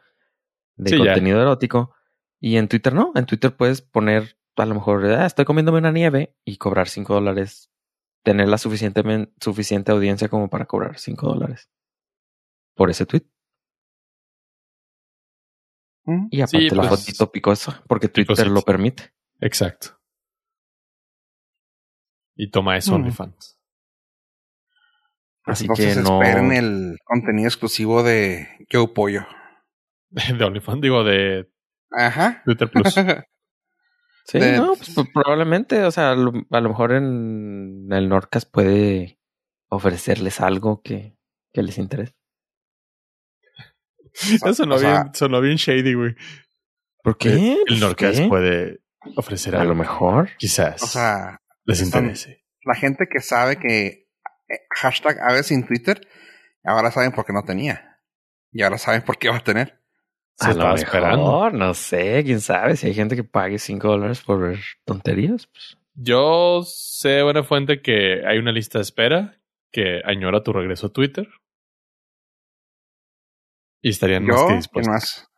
de contenido erótico. Y en Twitter no, en Twitter puedes poner a lo mejor, ah, estoy comiéndome una nieve y cobrar 5 dólares, tener la suficiente, suficiente audiencia como para cobrar 5 dólares por ese tweet. Mm, y aparte la pues, fotito picosa, porque Twitter lo permite. Exacto. Y toma eso, mm. OnlyFans. Así que no. esperen el contenido exclusivo de Joe Pollo. de OnlyFans, digo, de Ajá. Twitter Plus. sí, no, pues, probablemente, o sea, a lo, mejor en el Nordcast puede ofrecerles algo que, que les interese. Eso sonó, bien, sonó bien shady, güey. ¿Por qué? El, Norcas ¿qué? puede ofrecer A algo. lo mejor. Quizás O sea, les interese. la gente que sabe que eh, hashtag a veces en Twitter, ahora saben por qué no tenía. Y ahora saben por qué va a tener. Se a lo estaba mejor, esperando. no sé, quién sabe. Si hay gente que pague 5 dólares por ver tonterías, pues. Yo sé de buena fuente que hay una lista de espera que añora tu regreso a Twitter. Y estarían más Yo, que ¿quién dispuestos. más?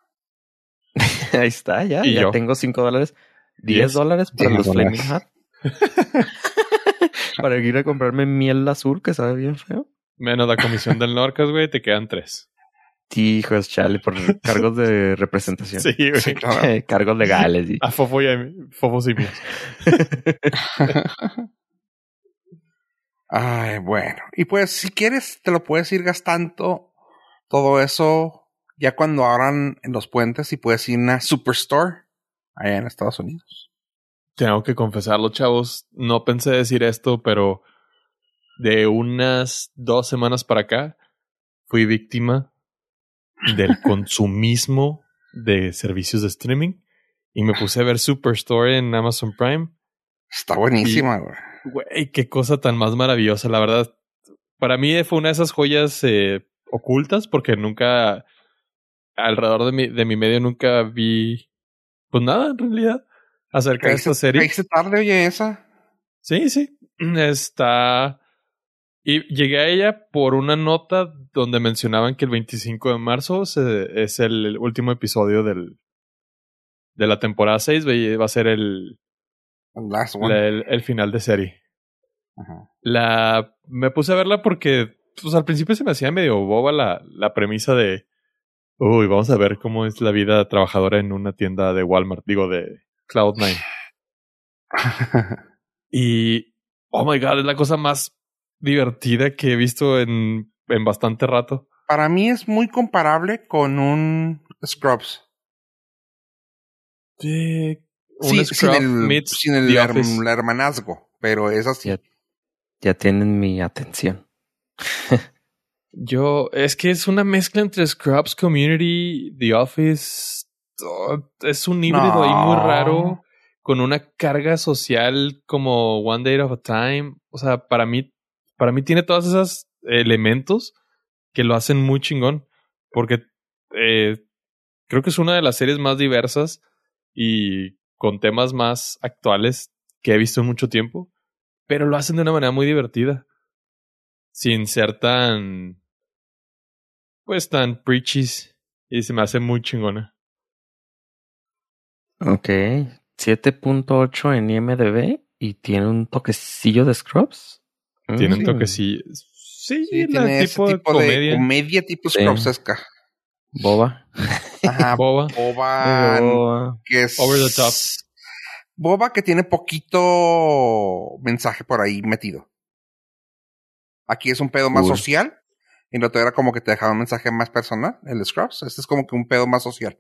Ahí está, ya. Y ya yo. tengo 5 dólares. 10 Diez. dólares para los Flaming. Hot. para ir a comprarme miel azul que sabe bien feo. Menos la comisión del Norcas, güey, te quedan tres. Hijos, chale, por cargos de representación. Sí, güey. Sí, claro. cargos legales. y- A Fofo y a mí- Fofos y míos. Ay, bueno. Y pues, si quieres, te lo puedes ir gastando todo eso ya cuando abran en los puentes y puedes ir a una superstore allá en Estados Unidos. Tengo que confesarlo, chavos. No pensé decir esto, pero de unas dos semanas para acá fui víctima del consumismo de servicios de streaming y me puse a ver Superstore en Amazon Prime. Está buenísima, güey. Güey, qué cosa tan más maravillosa, la verdad. Para mí fue una de esas joyas eh, ocultas porque nunca, alrededor de mi, de mi medio nunca vi, pues nada en realidad, acerca de esta serie. Caíste tarde, oye, esa. Sí, sí. Está. Y llegué a ella por una nota donde mencionaban que el 25 de marzo se- es el último episodio del, de la temporada 6. Va a ser el, Last one. la- el, el final de serie. Ajá. La, me puse a verla porque pues, al principio se me hacía medio boba la, la premisa de. Uy, vamos a ver cómo es la vida trabajadora en una tienda de Walmart, digo, de Cloud9. Y, oh my god, es la cosa más divertida que he visto en, en bastante rato. Para mí es muy comparable con un Scrubs. Sí, un Sí, Scrub sin el, meets sin el her- hermanazgo, pero es así. Ya, ya tienen mi atención. Yo, es que es una mezcla entre Scrubs Community, The Office. todo- es un híbrido ahí muy No. raro, con una carga social como One Day at a Time. O sea, para mí, para mí tiene todos esos elementos que lo hacen muy chingón. Porque eh, creo que es una de las series más diversas y con temas más actuales que he visto en mucho tiempo. Pero lo hacen de una manera muy divertida sin ser tan pues tan preachy y se me hace muy chingona. Ok. 7.8 en IMDB y tiene un toquecillo de Scrubs. Tiene un Mm. toque sí. Sí, Sí, la tiene ese tipo, tipo de de comedia. tipo Sí. Scrubsesca. Boba. Ajá, Boba. boba, Boba. que es Over the top. Boba que tiene poquito mensaje por ahí metido. Aquí es un pedo más social. Y lo otro era como que te dejaba un mensaje más personal, el Scrubs. Este es como que un pedo más social.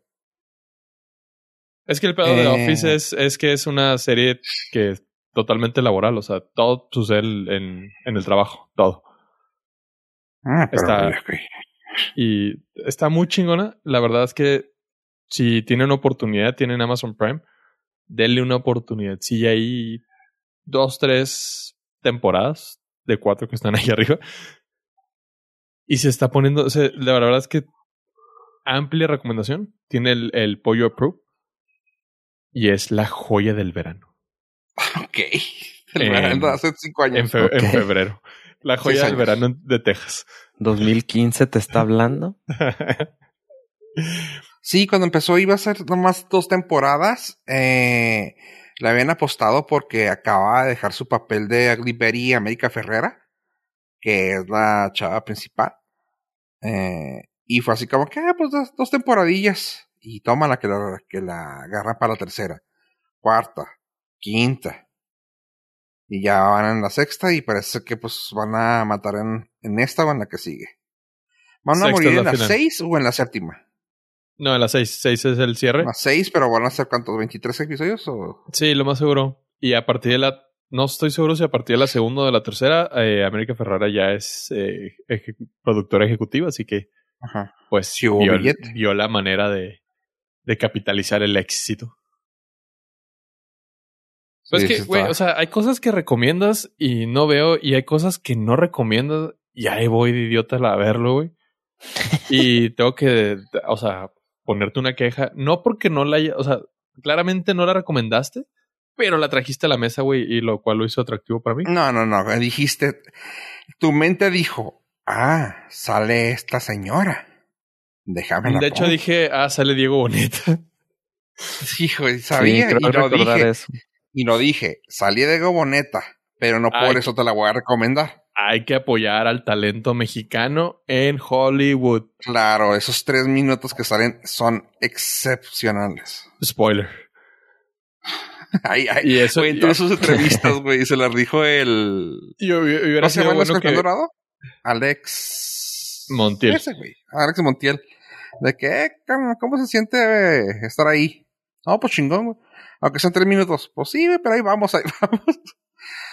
Es que el pedo de Eh. Office es, es que es una serie que es totalmente laboral. O sea, todo sucede en, en el trabajo. Todo. Ah, pero, Está-. Y está muy chingona. La verdad es que si tienen oportunidad, tienen Amazon Prime, denle una oportunidad. Si hay dos, tres temporadas de cuatro que están ahí arriba. Y se está poniendo, o sea, la verdad es que amplia recomendación. Tiene el, el pollo approved. Y es la joya del verano. Ok. El En- verano hace cinco En, años. en Ok. febrero. La joya del verano de Texas. 2015 te está hablando. Sí, cuando empezó iba a ser nomás dos temporadas. Eh, le habían apostado porque acaba de dejar su papel de Ugly Betty América Ferrera, que es la chava principal. Eh, y fue así como que, ah, pues dos, dos temporadillas. Y toma la que la, que la agarran para la tercera, cuarta, quinta. Y ya van en la sexta y parece que pues van a matar en, en esta o en la que sigue. ¿Van a Sexta morir en la la final. seis o en la séptima? No, a las seis. Seis es el cierre. Las seis, pero van a ser cuántos, 23 episodios o Sí, lo más seguro. Y a partir de la. No estoy seguro si a partir de la segunda o de la tercera, eh, América Ferrara ya es eh, eje- productora ejecutiva, así que Ajá. pues Sí vio, la manera de, de capitalizar el éxito. Pues Sí, que, güey, o sea, hay cosas que recomiendas y no veo, y hay cosas que no recomiendas, y ahí voy de idiota a verlo, güey. y tengo que, o sea, ponerte una queja, no porque no la haya, o sea, claramente no la recomendaste, pero la trajiste a la mesa, güey, y lo cual lo hizo atractivo para mí. No, no, no. Dijiste, tu mente dijo, ah, sale esta señora. Déjame la De hecho, pongo". dije, ah, sale Diego Boneta. Hijo, Sí, sabía y lo recordar dije. eso. Y lo dije, salí de Goboneta, pero no por eso te la voy a recomendar. Hay que apoyar al talento mexicano en Hollywood. Claro, esos tres minutos que salen son excepcionales. Spoiler. Ay, ay. Y eso. Güey, en todas sus entrevistas, güey, se las dijo el... yo, yo- hubiera ¿Cómo se llama el bueno que. dorado? Alex... Montiel. Ese, güey. Alex Montiel. De que, eh, ¿cómo se siente estar ahí? No, pues chingón, güey. Aunque sean tres minutos. Pues sí, pero ahí vamos, ahí vamos.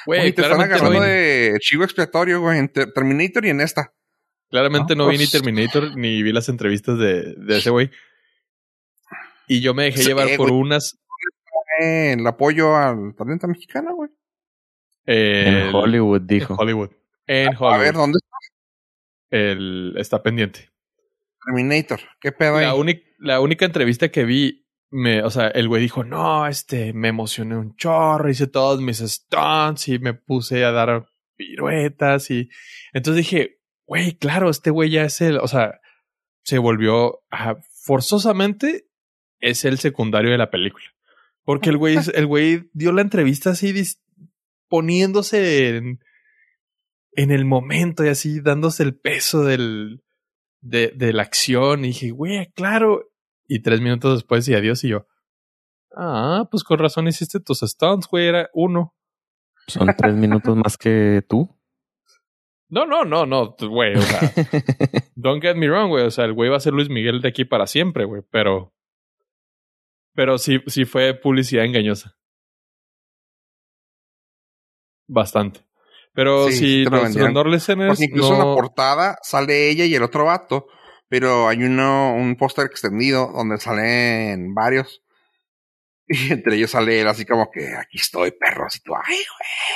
Güey, te están claramente, no agarrando vi, de chivo expiatorio, güey, en Ter- Terminator y en esta. claramente No, no vi ni pues- Terminator ni vi las entrevistas de, de ese güey. Y yo me dejé Sí, llevar por güey. unas. Eh, el apoyo al talento mexicano, güey. eh, En Hollywood, En dijo. Hollywood. En A Hollywood. ver, ¿dónde está El, está pendiente. Terminator? ¿Qué pedo ahí? La, única la única entrevista que vi, me, o sea, el güey dijo, no, este, me emocioné un chorro, hice todos mis stunts y me puse a dar piruetas y entonces dije, güey, claro, este güey ya es el, o sea, se volvió ajá, forzosamente es el secundario de la película. Porque el güey, el güey dio la entrevista así poniéndose en, en el momento y así dándose el peso del, de, de la acción. Y dije, güey, claro. Y tres minutos después y adiós y yo. Ah, pues con razón hiciste tus stunts, güey, era uno. Son tres minutos más que tú. No, no, no, no, güey, o sea, don't get me wrong, güey, o sea, el güey va a ser Luis Miguel de aquí para siempre, güey, pero, pero sí, sí fue publicidad engañosa. Bastante. Pero Sí, si los listeners Porque incluso en la portada sale ella y el otro vato, pero hay uno, un póster extendido donde salen varios. Y entre ellos sale él así como que aquí estoy, perros, y tú, ay,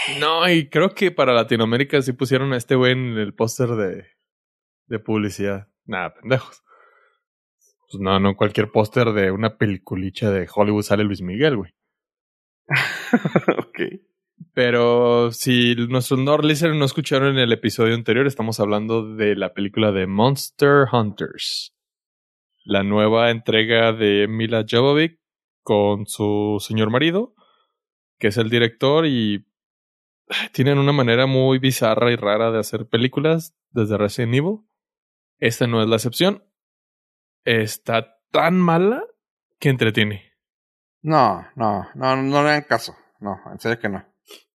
güey. No, y creo que para Latinoamérica sí pusieron a este güey en el póster de, de publicidad. Nada, pendejos. Pues no, no, cualquier póster de una peliculicha de Hollywood sale Luis Miguel, güey. ok. Pero si nuestros Nord no escucharon en el episodio anterior, estamos hablando de la película de Monster Hunters. La nueva entrega de Mila Jovovich con su señor marido, que es el director y tienen una manera muy bizarra y rara de hacer películas desde Resident Evil. Esta no es la excepción. Está tan mala que entretiene. No, no, no, no le hagan caso. No, en serio que no.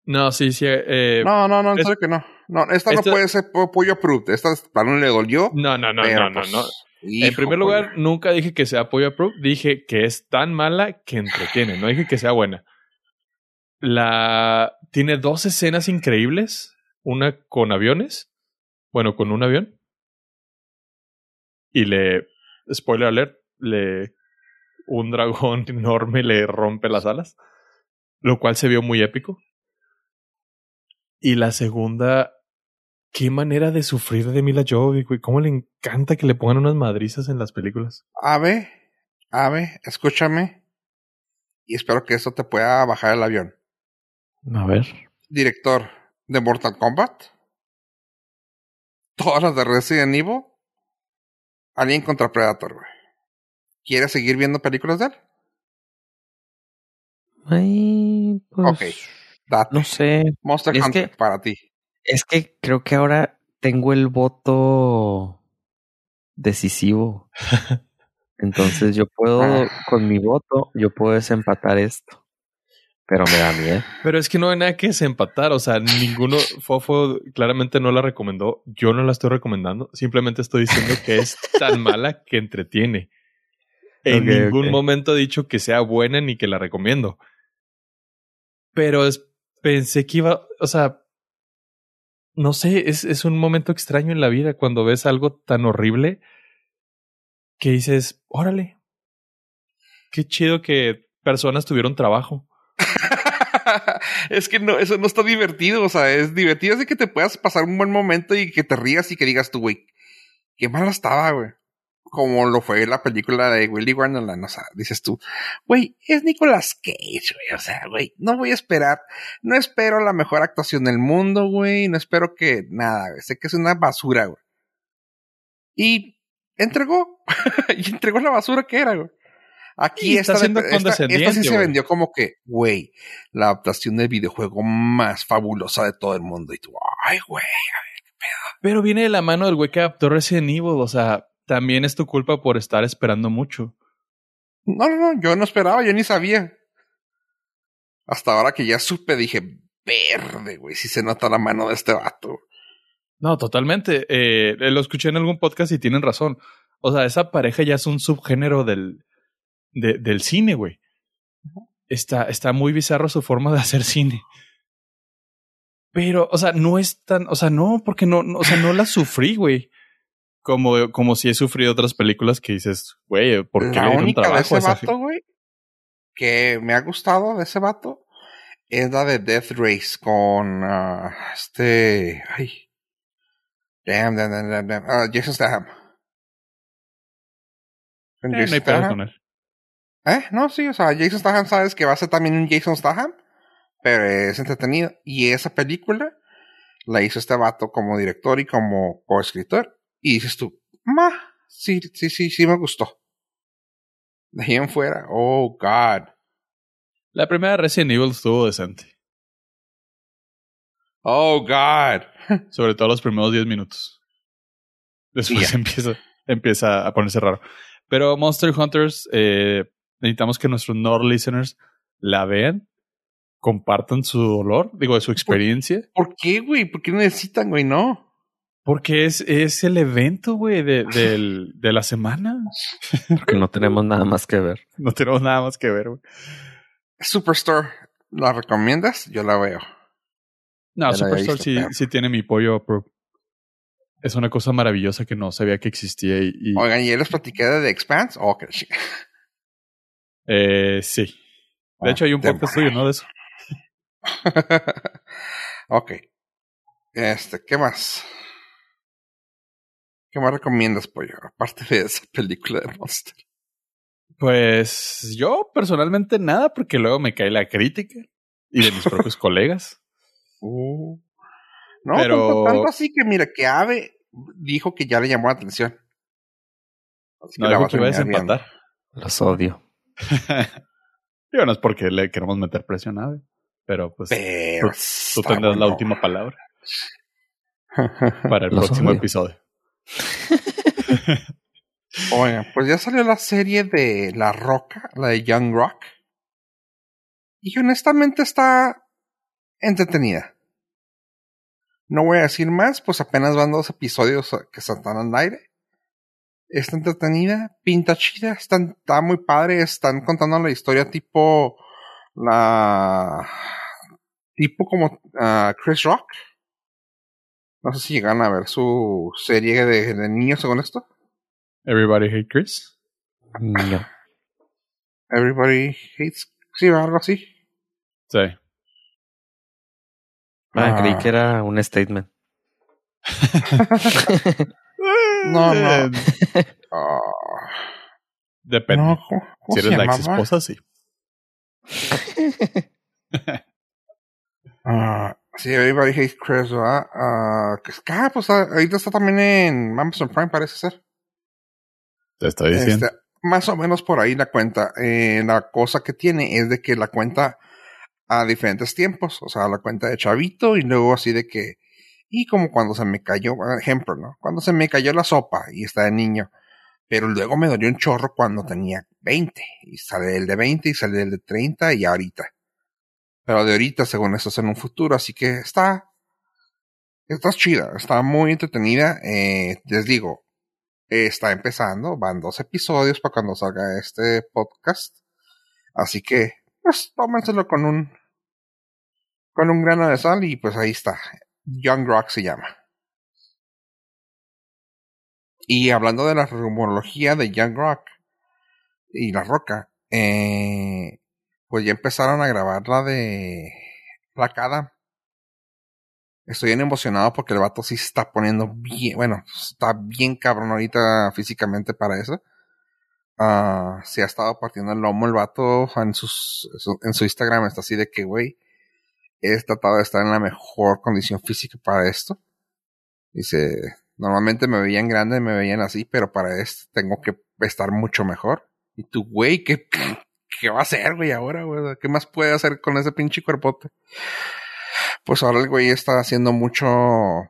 No, sí, sí. eh, No, no, no, en serio que no. No, esta no puede ser po- pollo approved. Esta para no le dolió. no, no, no, pero, no, no, pues, no. hijo, En primer pollo. lugar, nunca dije que sea pollo approved, dije que es tan mala que entretiene, no dije que sea buena. La tiene dos escenas increíbles, una con aviones, bueno, con un avión. Y le spoiler alert, le un dragón enorme le rompe las alas, lo cual se vio muy épico. Y la segunda qué manera de sufrir de Mila Jovovich, güey. Cómo le encanta que le pongan unas madrizas en las películas. Ave, Ave, escúchame. Y espero que eso te pueda bajar el avión. A ver. Director de Mortal Kombat. Todas las de Resident Evil. Alien contra Predator, güey. ¿Quieres seguir viendo películas de él? Ay, pues. Ok. Date. No sé. Monster es Hunter que- para ti. Es que creo que ahora tengo el voto decisivo. Entonces yo puedo, Ah. con mi voto, yo puedo desempatar esto. Pero me da miedo. Pero es que no hay nada que desempatar. O sea, ninguno. Fofo claramente no la recomendó. Yo no la estoy recomendando. Simplemente estoy diciendo que es tan mala que entretiene. En ningún momento he dicho que sea buena ni que la recomiendo. Pero es- pensé que iba. O sea. No sé, es, es un momento extraño en la vida cuando ves algo tan horrible que dices, órale, qué chido que personas tuvieron trabajo. es que no, eso no está divertido. O sea, es divertido de que te puedas pasar un buen momento y que te rías y que digas tú, güey, qué mala estaba, güey. Como lo fue la película de Willy Wonderland, o sea, dices tú, güey, es Nicolas Cage, güey, o sea, güey, no voy a esperar, no espero la mejor actuación del mundo, güey, no espero que nada, güey, sé que es una basura, güey. Y entregó, y entregó la basura que era, güey. Aquí está esta, esta, esta sí se vendió como que, güey, la adaptación del videojuego más fabulosa de todo el mundo. Y tú, ay, güey. Pero viene de la mano del güey que adaptó Resident Evil. O sea, también es tu culpa por estar esperando mucho. No, no, no, yo no esperaba, yo ni sabía. Hasta ahora que ya supe, dije, verde, güey, si se nota la mano de este vato. No, totalmente. Eh, lo escuché en algún podcast y tienen razón. O sea, esa pareja ya es un subgénero del, de- del cine, güey. Está, está muy bizarro su forma de hacer cine. Pero, o sea, no es tan, o sea, no, porque no, no- o sea, no la sufrí, güey. Como, como si he sufrido otras películas que dices, güey, ¿por qué la le única de trabajo a ese esa vato, güey, que me ha gustado de ese vato, es la de Death Race con ah, este. Ay. Damn, damn, damn, damn, damn. ah, Jason Statham. Eh, no hay con él. ¿Eh? No, sí, o sea, Jason Statham sabes que va a ser también un Jason Statham, pero es entretenido. Y esa película la hizo este vato como director y como coescritor. Y dices tú, ma, sí, sí, sí, sí me gustó. De ahí en fuera, oh, God. La primera Resident Evil estuvo decente. Oh, God. Sobre todo los primeros 10 minutos. Después empieza, empieza a ponerse raro. Pero Monster Hunters, eh, necesitamos que nuestros Nord listeners la vean, compartan su dolor, digo, de su experiencia, ¿Por qué, güey? ¿Por qué necesitan, güey? No. Porque es, es el evento, güey, de, de la semana. Porque no tenemos nada más que ver. No tenemos nada más que ver, güey. Superstore, ¿la recomiendas? Yo la veo. No, Ya Superstore visto, sí, pero- sí tiene mi pollo approved. Es una cosa maravillosa que no sabía que existía y, y, Oigan, ¿y les platiqué de The Expanse? Oh, sí. eh, sí. De Ah, hecho, hay un podcast tuyo, ¿no? De eso. ok. Este, ¿qué más? ¿Qué más recomiendas, pollo? Aparte de esa película de Monster. Pues yo personalmente nada, porque luego me cae la crítica y de mis propios colegas. Uh. No, Pero- tanto, así que mira, que Ave dijo que ya le llamó la atención. Así No la dijo va a que iba a desempatar. Los odio. Digo, no es porque le queremos meter presión a Ave, pero pues Pero tú tendrás la última palabra para el Los próximo odio. episodio. Oigan, pues ya salió la serie de La Roca, la de Young Rock. Y honestamente está entretenida. No voy a decir más, pues apenas van dos episodios que están al aire. Está entretenida, pinta chida, está, está muy padre, están contando la historia tipo la tipo como ah, Chris Rock. No sé si llegan a ver su serie de, de niños según esto. Everybody hate Chris. No. Everybody hates, sí, o algo así. Sí. Ah, Ah. creí que era un statement. No, no. Ah, Depende. no, ¿cómo, cómo si eres la ex esposa, sí. Ah, sí, Everybody Hates Chris, ¿verdad? Es- ah, pues ah, ahorita está también en Amazon Prime, parece ser. Te estoy diciendo. Este, más o menos por ahí la cuenta. Eh, la cosa que tiene es de que la cuenta a diferentes tiempos. O sea, la cuenta de chavito y luego así de que. Y como cuando se me cayó, ejemplo, ¿no? Cuando se me cayó la sopa y está de niño. Pero luego me dolió un chorro cuando tenía 20. Y sale el de 20 y sale el de 30 y ahorita. Pero de ahorita, según eso, es en un futuro. Así que está. Está chida. Está muy entretenida. Eh, les digo, está empezando, van dos episodios para cuando salga este podcast. Así que, pues, tómenselo con un, con un grano de sal y pues ahí está. Young Rock se llama. Y hablando de la rumorología de Young Rock y La Roca, eh, pues ya empezaron a grabar la de Placada. Estoy bien emocionado porque el vato sí se está poniendo bien, bueno, está bien cabrón ahorita físicamente para eso. Ah, se ha estado partiendo el lomo el vato en, sus, en su Instagram. Está así de que, güey, he tratado de estar en la mejor condición física para esto. Dice, normalmente me veían grande, me veían así, pero para esto tengo que estar mucho mejor. Y tú, güey, ¿qué, ¿qué va a hacer, güey, ahora, güey? ¿Qué más puede hacer con ese pinche cuerpote? Pues ahora el güey está haciendo mucho,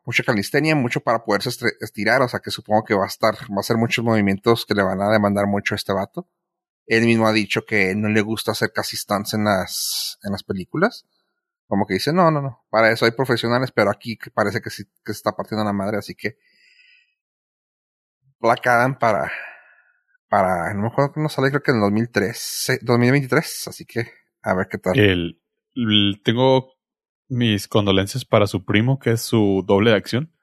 mucha calistenia, mucho para poderse estirar, o sea que supongo que va a estar, va a hacer muchos movimientos que le van a demandar mucho a este vato. Él mismo ha dicho que no le gusta hacer casi stunts en las, en las películas. Como que dice, no, no, no, para eso hay profesionales, pero aquí parece que sí, que se está partiendo la madre, así que Black Adam para, para, no me acuerdo que no sale, creo que en 2003, 2023, así que a ver qué tal. El, tengo mis condolencias para su primo, que es su doble de acción.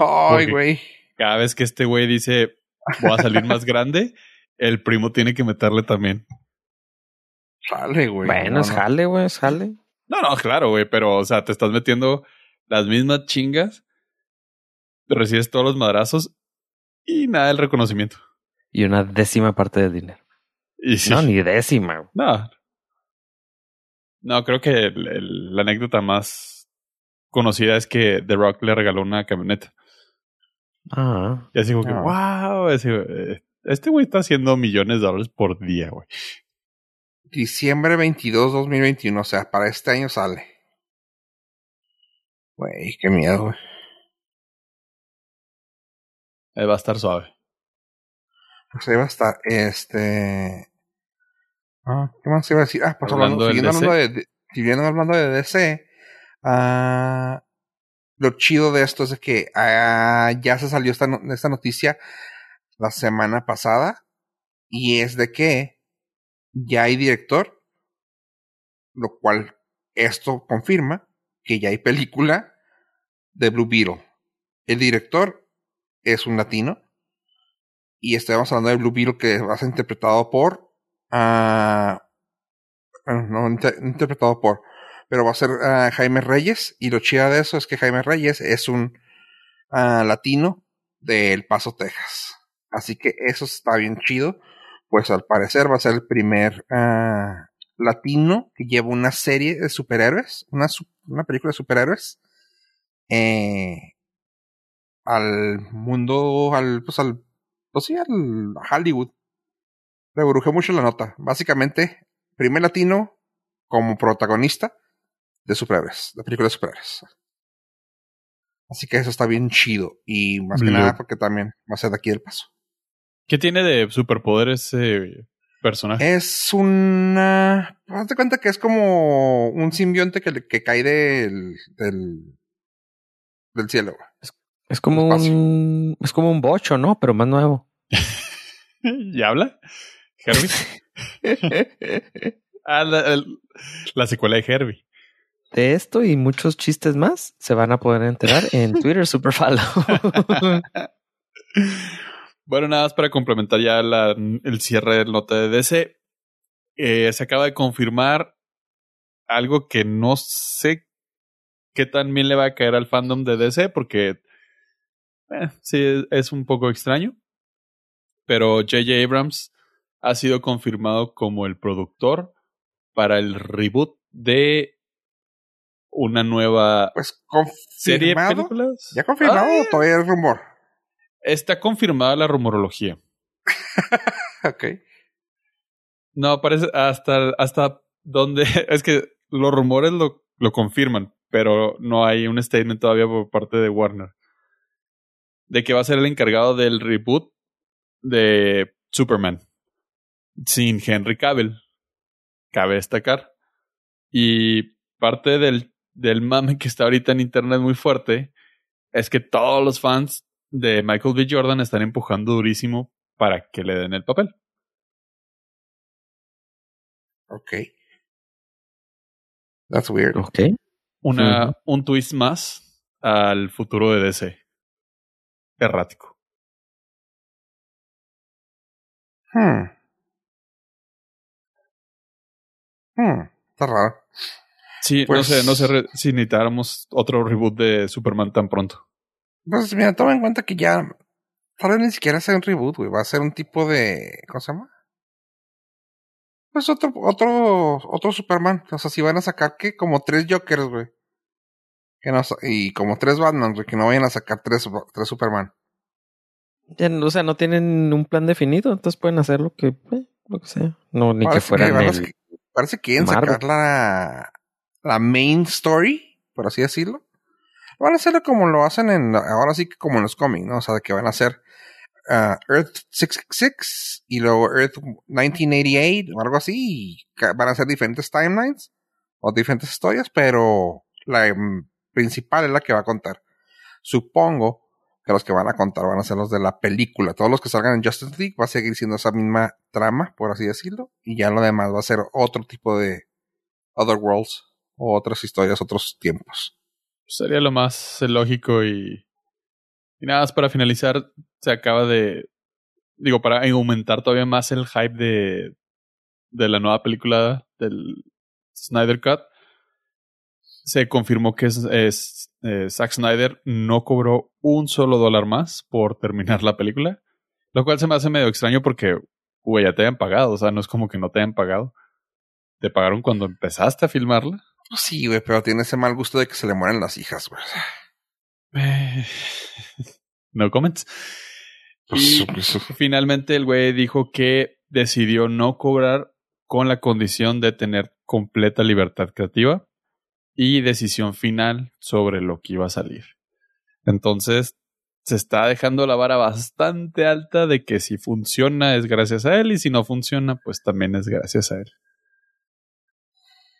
Ay, güey. Cada vez que este güey dice, voy a salir más grande, el primo tiene que meterle también. Jale, güey. Bueno, es jale, güey, es jale. No, no, claro, güey, pero, o sea, te estás metiendo las mismas chingas, recibes todos los madrazos y nada del reconocimiento. Y una décima parte del dinero. Y sí. No, ni décima. No, no, creo que la anécdota más conocida es que The Rock le regaló una camioneta. Ah. Y así como que, wow, eh, este güey está haciendo millones de dólares por día, güey. Diciembre 22, 2021, o sea, para este año sale. Güey, qué miedo, güey. Ahí va a estar suave. Pues ahí va a estar, este... Ah, ¿qué más iba a decir? Ah, pues hablando, siguiendo, hablando de, siguiendo hablando de DC, ah, lo chido de esto es de que ah, ya se salió esta, esta noticia la semana pasada y es de que ya hay director, lo cual esto confirma que ya hay película de Blue Beetle. El director es un latino y estamos hablando de Blue Beetle que va a ser interpretado por Uh, no interpretado por, pero va a ser uh, Jaime Reyes. Y lo chido de eso es que Jaime Reyes es un uh, latino de El Paso, Texas. Así que eso está bien chido. Pues al parecer va a ser el primer latino que lleva una serie de superhéroes, una, una película de superhéroes, eh, al mundo, al, pues al, pues sí, al Hollywood rebrujé mucho la nota. Básicamente, primer latino como protagonista de superhéroes, de películas de superhéroes. Así que eso está bien chido. Y más que nada porque también va a ser de aquí del paso. ¿Qué tiene de superpoderes ese personaje? Es una. Hazte cuenta que es como un simbionte que, que cae del, del, del cielo. Es, como un. Es como un bocho, ¿no? Pero más nuevo. ¿Y habla? Herbie. ah, la, secuela de Herbie. De esto y muchos chistes más se van a poder enterar en Twitter Superfalo. bueno, nada más para complementar ya el cierre del nota de DC. Eh, se acaba de confirmar algo que no sé qué tan bien le va a caer al fandom de DC porque eh, sí es un poco extraño. Pero J.J. Abrams ha sido confirmado como el productor para el reboot de una nueva pues serie de películas. ¿Ya confirmado o todavía es rumor? Está confirmada la rumorología. ok. No, parece hasta, hasta donde. Es que los rumores lo, lo confirman, pero no hay un statement todavía por parte de Warner. De que va a ser el encargado del reboot de Superman sin Henry Cavill. Cabe destacar. Y parte del, del mame que está ahorita en internet muy fuerte es que todos los fans de Michael B. Jordan están empujando durísimo para que le den el papel. Ok. That's weird. Ok. Una, Un twist más al futuro de DC. Errático. Hmm. Hmm, está raro. Sí, Pues- no sé, no sé si necesitáramos otro reboot de Superman tan pronto. Pues mira, toma en cuenta que ya tal vez ni siquiera sea un reboot, güey. Va a ser un tipo de. ¿Cómo se llama? Pues otro, otro, otro Superman. O sea, si van a sacar que como tres Jokers, güey. Que no, sa- y como tres Batman, güey, que no vayan a sacar tres, tres Superman. Ya, o sea, no tienen un plan definido, entonces pueden hacer lo que, eh, lo que sea. No, ni que Parece fueran van a el- Parece que quieren Marvel. sacar la, la main story, por así decirlo. Van a hacerlo como lo hacen en, ahora sí que como en los cómics, ¿no? O sea, de que van a hacer ah, Earth 666 y luego Earth 1988 o algo así. Y van a ser diferentes timelines o diferentes historias, pero la principal es la que va a contar. Supongo que los que van a contar van a ser los de la película. Todos los que salgan en Justice League va a seguir siendo esa misma trama, por así decirlo. Y ya lo demás va a ser otro tipo de Other Worlds o otras historias, otros tiempos. Sería lo más lógico y, y nada más para finalizar, se acaba de, digo, para aumentar todavía más el hype de, de la nueva película del Snyder Cut, se confirmó que es, es, eh, Zack Snyder no cobró un solo dólar más por terminar la película, lo cual se me hace medio extraño porque, güey, ya te habían pagado, o sea, no es como que no te hayan pagado. Te pagaron cuando empezaste a filmarla. Sí, güey, pero tiene ese mal gusto de que se le mueren las hijas, güey. Eh, no comments. Pues, Y pues, finalmente el güey dijo que decidió no cobrar con la condición de tener completa libertad creativa y decisión final sobre lo que iba a salir. Entonces, se está dejando la vara bastante alta de que si funciona es gracias a él y si no funciona, pues también es gracias a él.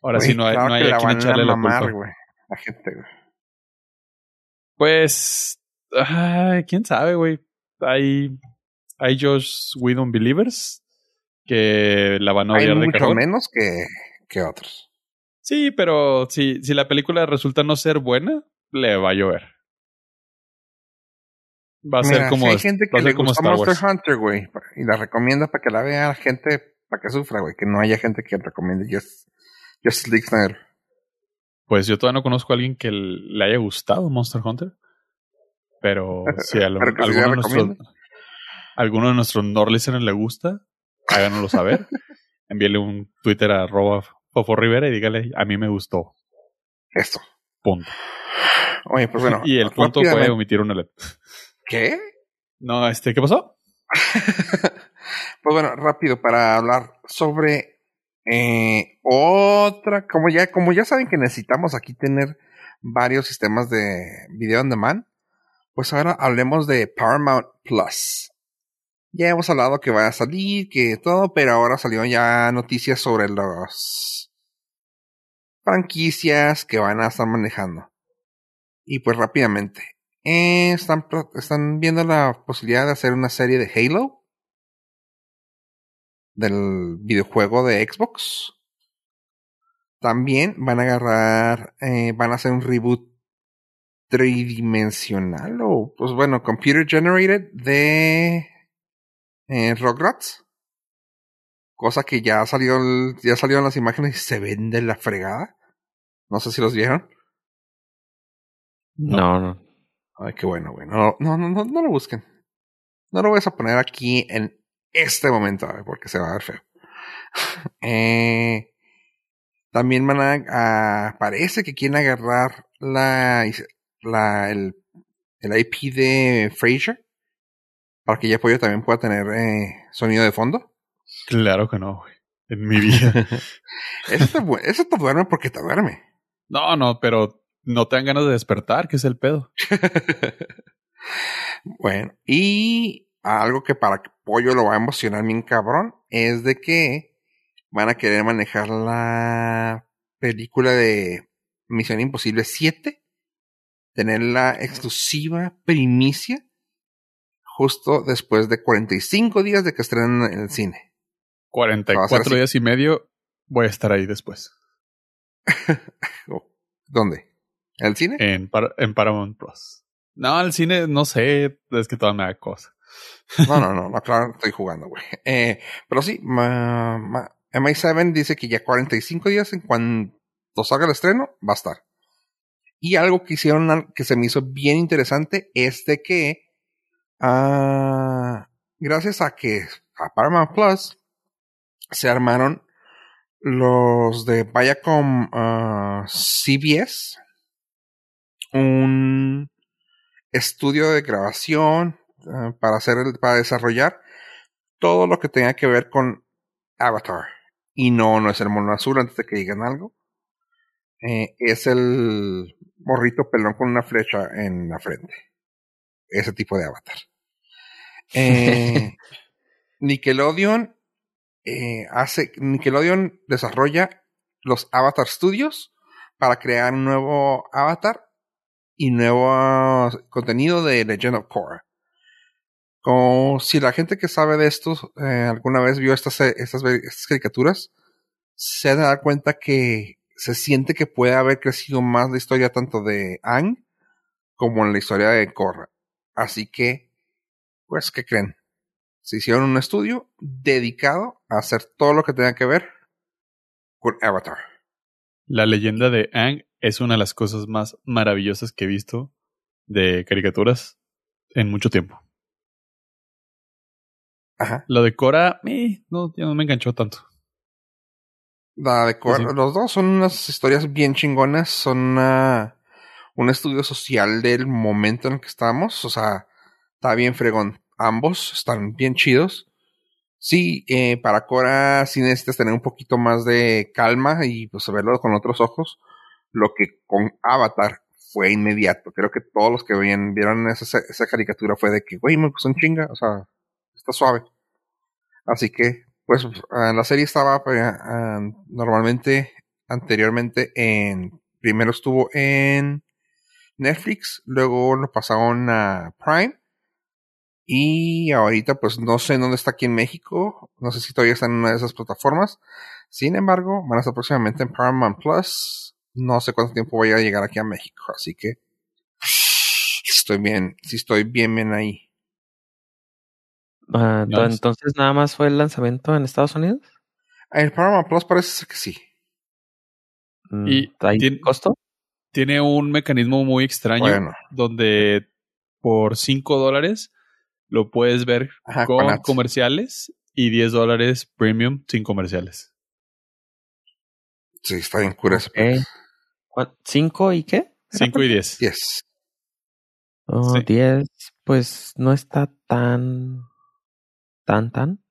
Ahora sí no hay, claro no hay que a la quien van a echarle la mamar, culpa. güey. La gente, güey. Pues, ay, quién sabe, güey. Hay, hay Josh Whedon Believers que la van a Hay odiar de mucho cajón. menos que, que otros. Sí, pero si, si la película resulta no ser buena, le va a llover. Va a ser como, si hay gente que le gusta Monster. Hunter, güey, y la recomienda para que la vea la gente, para que sufra, güey, que no haya gente que recomiende Just, Justice League Snyder. Pues yo todavía no conozco a alguien que le haya gustado Monster Hunter. Pero si a lo, Pero alguno, de nuestros, alguno de nuestros le gusta, háganoslo saber. Envíele un Twitter a arroba Fofo Rivera y dígale, a mí me gustó. Esto. Punto. Oye, pues bueno. y el punto fue omitir una letra. ¿Qué? No, este, ¿qué pasó? pues bueno, rápido para hablar sobre eh, otra, como ya, como ya saben que necesitamos aquí tener varios sistemas de video on demand, pues ahora hablemos de Paramount Plus. Ya hemos hablado que va a salir, que todo, pero ahora salieron ya noticias sobre las franquicias que van a estar manejando. Y pues rápidamente, eh, están, están viendo la posibilidad de hacer una serie de Halo del videojuego de Xbox. También van a agarrar, eh, van a hacer un reboot tridimensional o, pues bueno, computer generated de eh, Rugrats. Cosa que ya salió, el- ya salieron las imágenes y se ven de la fregada. No sé si los vieron. No, no. Ay, qué bueno, güey. No, no, no, no, no lo busquen. No lo voy a poner aquí en este momento, güey, porque se va a ver feo. eh, también van a, a- Parece que quieren agarrar la, la el, el IP de Frasier. Para que ya Pollo también pueda tener eh, sonido de fondo. Claro que no, güey. En mi vida. Eso te, eso te duerme porque te duerme. no, no, pero no te dan ganas de despertar, que es el pedo. Bueno, y algo que para que Pollo lo va a emocionar bien cabrón es de que van a querer manejar la película de Misión Imposible 7, tener la exclusiva primicia justo después de 45 días de que estrenen en el cine. Va a ser 44 así. días y medio voy a estar ahí después. ¿Dónde? ¿En el cine? En, Par- en Paramount Plus. No, el cine, no sé, es que todavía me da cosa. No, no, no, no, claro, estoy jugando, güey. Eh, pero sí, ma- ma- MI7 dice que ya 45 días en cuanto salga el estreno va a estar. Y algo que hicieron que se me hizo bien interesante es de que ah, gracias a que a Paramount Plus se armaron los de Viacom uh, CBS, un estudio de grabación ah, para hacer para desarrollar todo lo que tenga que ver con Avatar. Y no, no es el mono azul antes de que digan algo. Eh, es el morrito pelón con una flecha en la frente. Ese tipo de avatar. Eh, Nickelodeon eh, hace. Nickelodeon desarrolla los Avatar Studios para crear un nuevo avatar y nuevo contenido de Legend of Korra. Como si la gente que sabe de esto eh, alguna vez vio estas, estas, estas caricaturas, se da cuenta que se siente que puede haber crecido más la historia tanto de Ang como en la historia de Korra. Así que, pues, ¿qué creen? Se hicieron un estudio dedicado a hacer todo lo que tenga que ver con Avatar. La leyenda de Ang es una de las cosas más maravillosas que he visto de caricaturas en mucho tiempo. Ajá. Lo de eh, no, ya no me enganchó tanto. La de Los dos son unas historias bien chingonas. Son un estudio social del momento en el que estamos. O sea, está bien fregón. Ambos están bien chidos. Sí, eh, para Cora sí necesitas tener un poquito más de calma y pues verlo con otros ojos. Lo que con Avatar fue inmediato. Creo que todos los que vieron esa, esa caricatura fue de que, güey, me un chinga. O sea, está suave. Así que pues ah, la serie estaba pues, ah, normalmente anteriormente en primero estuvo en Netflix, luego lo pasaron a Prime y ahorita pues no sé dónde está aquí en México, no sé si todavía está en una de esas plataformas. Sin embargo, van a estar próximamente en Paramount Plus. No sé cuánto tiempo voy a llegar aquí a México, así que estoy bien, si estoy bien bien ahí. Ah, entonces nada más fue el lanzamiento en Estados Unidos. El Paramount Plus parece que sí. Mm, ¿Y tiene, costo? Tiene un mecanismo muy extraño donde por 5 dólares lo puedes ver con, comerciales y 10 dólares premium sin comerciales. Sí, está bien curioso. ¿Cinco y qué? 5 y 10. 10. Oh, 10, pues no está tan tan, tan.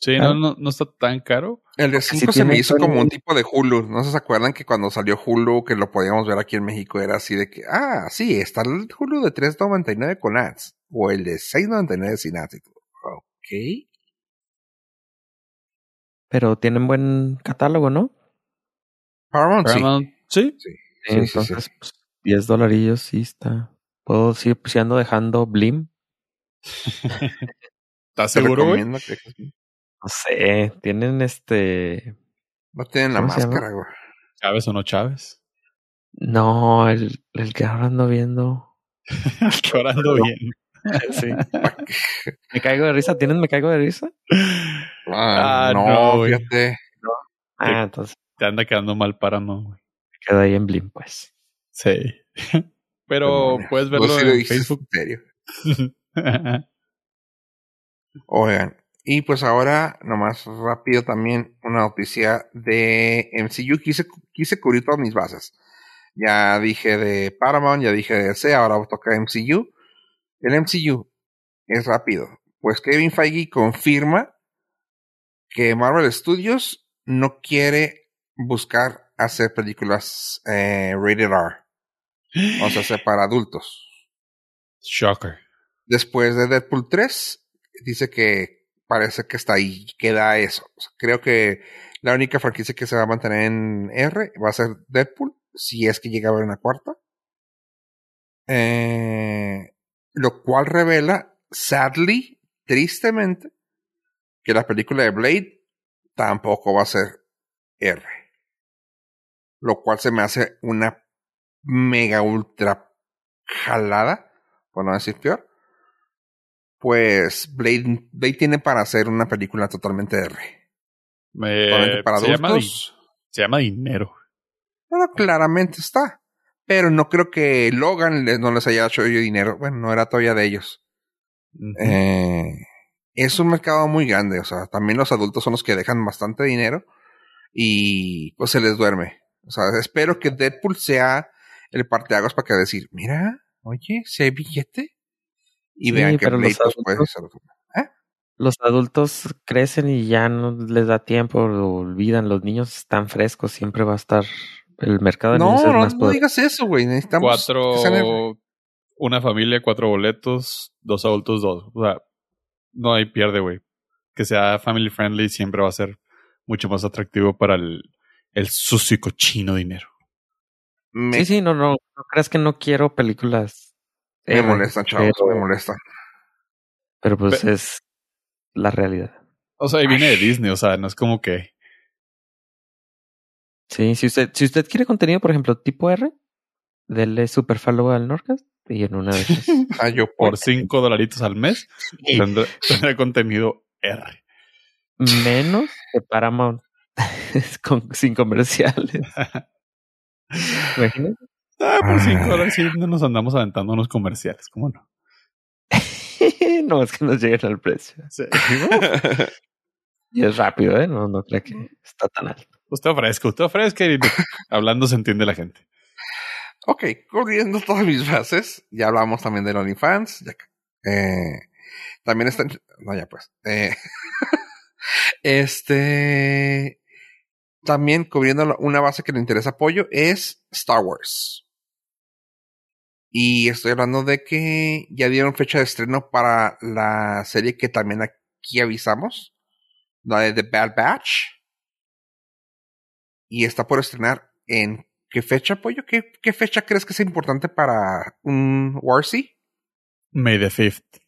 Sí, no, no, no, está tan caro. El de 5 se me hizo como un tipo de Hulu. ¿No se acuerdan que cuando salió Hulu, que lo podíamos ver aquí en México, era así de que, ah, sí, está el Hulu de 3.99 con ads. O el de 6.99 sin ads. Ok. Pero tienen buen catálogo, ¿no? Paramount, sí. Sí. entonces, pues, 10 dolarillos sí está. Puedo seguir pues, dejando Blim. ¿Estás seguro, güey? No sé, tienen este... No tienen la máscara, güey. ¿Chávez o no Chávez? No, el, el que ahora ando viendo. el que ahora ando viendo. Sí. ¿Me caigo de risa? ¿Tienen me caigo de risa? Ah, ah no, fíjate. Ah, entonces. Te anda quedando mal para no, güey. Me quedo ahí en Blim, pues. Sí. Pero puedes verlo en Facebook. serio. Oigan, y pues ahora, nomás rápido también, una noticia de MCU. Quise, quise cubrir todas mis bases. Ya dije de Paramount, ya dije de DC, ahora toca MCU. El MCU es rápido. Pues Kevin Feige confirma que Marvel Studios no quiere buscar hacer películas eh, rated R. O sea, para adultos. Shocker. Después de Deadpool 3, dice que parece que está ahí, queda eso. creo que la única franquicia que se va a mantener en R va a ser Deadpool, si es que llega a haber una cuarta. Eh, lo cual revela, sadly, tristemente, que la película de Blade tampoco va a ser R. Lo cual se me hace una mega ultra jalada, por no decir peor pues Blade, Blade tiene para hacer una película totalmente R. Solamente para se, llama, adultos. se llama dinero. Bueno, claramente está. Pero no creo que Logan les- no les haya hecho dinero. Bueno, no era todavía de ellos. Eh, es un mercado muy grande. O sea, también los adultos son los que dejan bastante dinero. Y pues se les duerme. O sea, espero que Deadpool sea el parteaguas para que decir, mira, oye, si hay billete. Y Sí, vean que pues, puede ser otro. Los adultos crecen y ya no les da tiempo, lo olvidan. Los niños están frescos, siempre va a estar. El mercado No, es no, más no digas eso, güey. Necesitamos Cuatro, una familia, cuatro boletos, dos adultos, dos. O sea, no hay pierde, güey. Que sea family friendly siempre va a ser mucho más atractivo para el, el sucio y cochino dinero. me, Sí, sí, no, no. No creas que no quiero películas. me molestan, chavos. pero- Me molestan. Pero pues es la realidad. O sea, y viene de Disney, o sea, no es como que. Sí, si usted, si usted quiere contenido, por ejemplo, tipo R, denle super follow al Norcast y en una de esas. Ah, yo Por cinco dolaritos al mes tendrá contenido R. menos que Paramount con, sin comerciales. Imagínate. Ah, por cinco Ah. dólares sí no nos andamos aventando unos comerciales, ¿cómo no? no, es que nos lleguen al precio. Sí. Y es rápido, ¿eh? No, no creo que está tan alto. Usted ofrezca, usted ofrezca y hablando se entiende la gente. Ok, cubriendo todas mis bases, ya hablamos también del OnlyFans. Ya, que- eh, también está. No, ya pues. Eh, este. También cubriendo una base que le interesa apoyo es Star Wars. Y estoy hablando de que ya dieron fecha de estreno para la serie que también aquí avisamos, la de The Bad Batch. Y está por estrenar en ¿Qué fecha, Pollo? ¿Qué, qué fecha crees que es importante para un Warsy? May the 5th.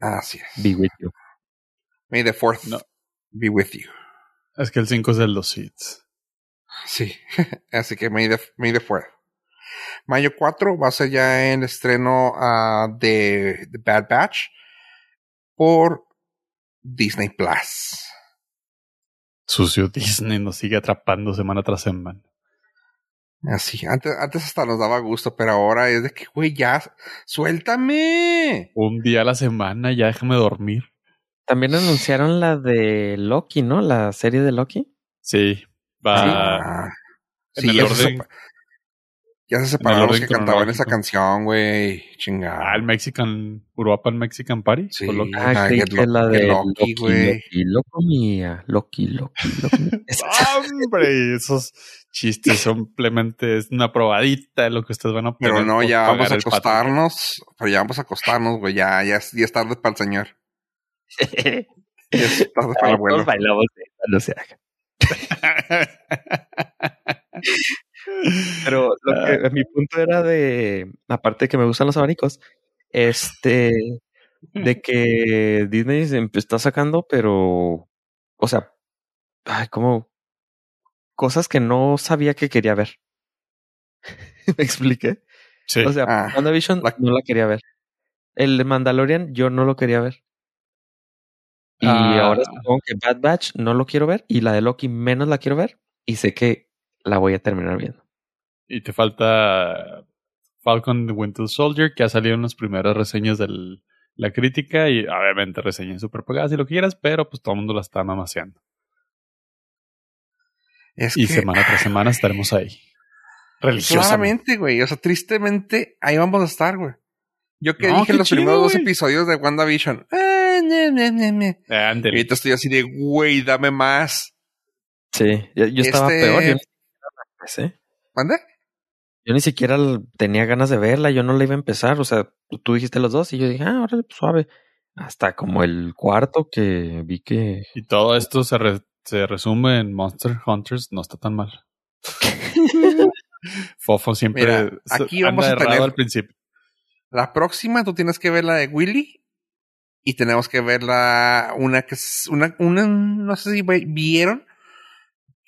Así es. Be with you. May the 4th No. be with you. Es que el 5 es de los Seeds. Sí. Así que May the, May the 4th. Mayo 4 va a ser ya el estreno ah, de The Bad Batch por Disney Plus. Sucio Disney nos sigue atrapando semana tras semana. Así, antes, antes hasta nos daba gusto, pero ahora es de que, güey, ya, suéltame. Un día a la semana, ya déjame dormir. También anunciaron la de Loki, ¿no? La serie de Loki. Sí, va Ah, en sí, el orden. Ya se separaron los que cantaban esa canción, güey. Chingada. Ah, el Mexican, Uruapan Mexican Party. Sí. Loki. Ah, Ah, que que la Lo- de que Loki, güey. Loki, Loco mía. Loki, Loki, Hombre, esos chistes simplemente es una probadita de lo que ustedes van a obtener Pero no, por ya vamos a acostarnos. Pero ya vamos a acostarnos, güey. Ya, ya, es, ya es tarde para el señor. Ya es tarde para el abuelo. Todos bailamos no se haga. Pero lo que, mi punto era de, aparte de que me gustan los abanicos, este, de que Disney se está sacando, pero, o sea, ay, como cosas que no sabía que quería ver. ¿Me expliqué? Sí. O sea, Ah, WandaVision la- no la quería ver. El de Mandalorian yo no lo quería ver. Y Ah. ahora supongo que Bad Batch no lo quiero ver y la de Loki menos la quiero ver y sé que la voy a terminar viendo. y te falta Falcon the Winter Soldier, que ha salido en las primeras reseñas de la crítica y obviamente reseñas super pagadas y lo que quieras, pero pues todo el mundo la está mamaseando. es Y que, semana tras semana estaremos ahí. Religiosamente. güey. O sea, tristemente, ahí vamos a estar, güey. Yo que No, dije los chido, primeros dos episodios de WandaVision. Eh, ne, ne, ne, ne. Eh, Y ahorita estoy así de, güey, dame más. Sí, yo, yo estaba Este- peor. Yo empecé. ¿Mande? Yo ni siquiera tenía ganas de verla, yo no la iba a empezar. O sea, tú, tú dijiste los dos y yo dije, ah, ahora suave. Hasta como el cuarto que vi que. Y todo esto se, re- se resume en Monster Hunters, no está tan mal. Fofo siempre Mira, aquí vamos anda a tener- al principio. La próxima tú tienes que ver la de Willy. Y tenemos que ver la, una que es, una, una, no sé si vieron.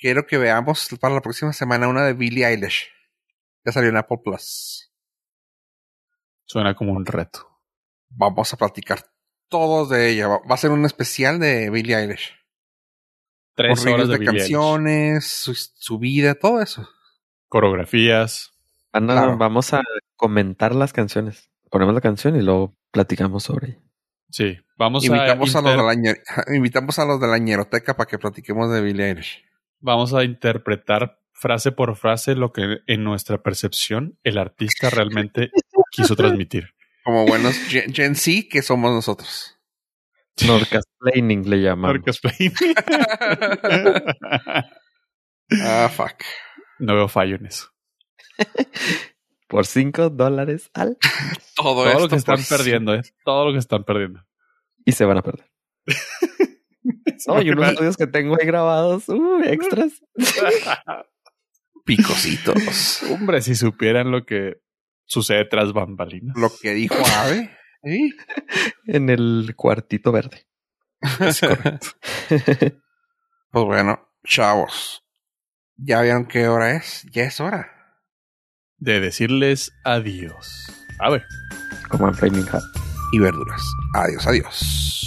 Quiero que veamos para la próxima semana una de Billie Eilish. Ya salió en Apple Plus. Suena como un reto. Vamos a platicar todos de ella. Va a ser un especial de Billie Eilish. Tres horas de, de, Billie Eilish. canciones, su, su vida, todo eso. Coreografías. Claro. vamos a comentar las canciones. Ponemos la canción y luego platicamos sobre ella. Sí. Vamos Invitamos a, a, los de la, invitamos a los de la ñeroteca para que platiquemos de Billie Eilish. Vamos a interpretar frase por frase lo que en nuestra percepción el artista realmente quiso transmitir. Como buenos Gen, Gen Z que somos nosotros. Nordcasplaining le llamamos. Marcosplaining. Ah, fuck. no veo fallo en eso. Por 5 dólares al. Todo, Todo esto lo que están perdiendo, ¿eh? Todo lo que están perdiendo. Y se van a perder. No, y unos estudios que tengo ahí grabados, uh, extras. Picositos. Hombre, si supieran lo que sucede tras bambalinas. Lo que dijo Ave. ¿sí? En el cuartito verde. Es correcto. Pues bueno, chavos. ¿Ya vieron qué hora es? Ya es hora. De decirles adiós. A ver. Como en Flaming Hot. Y verduras. Adiós, adiós.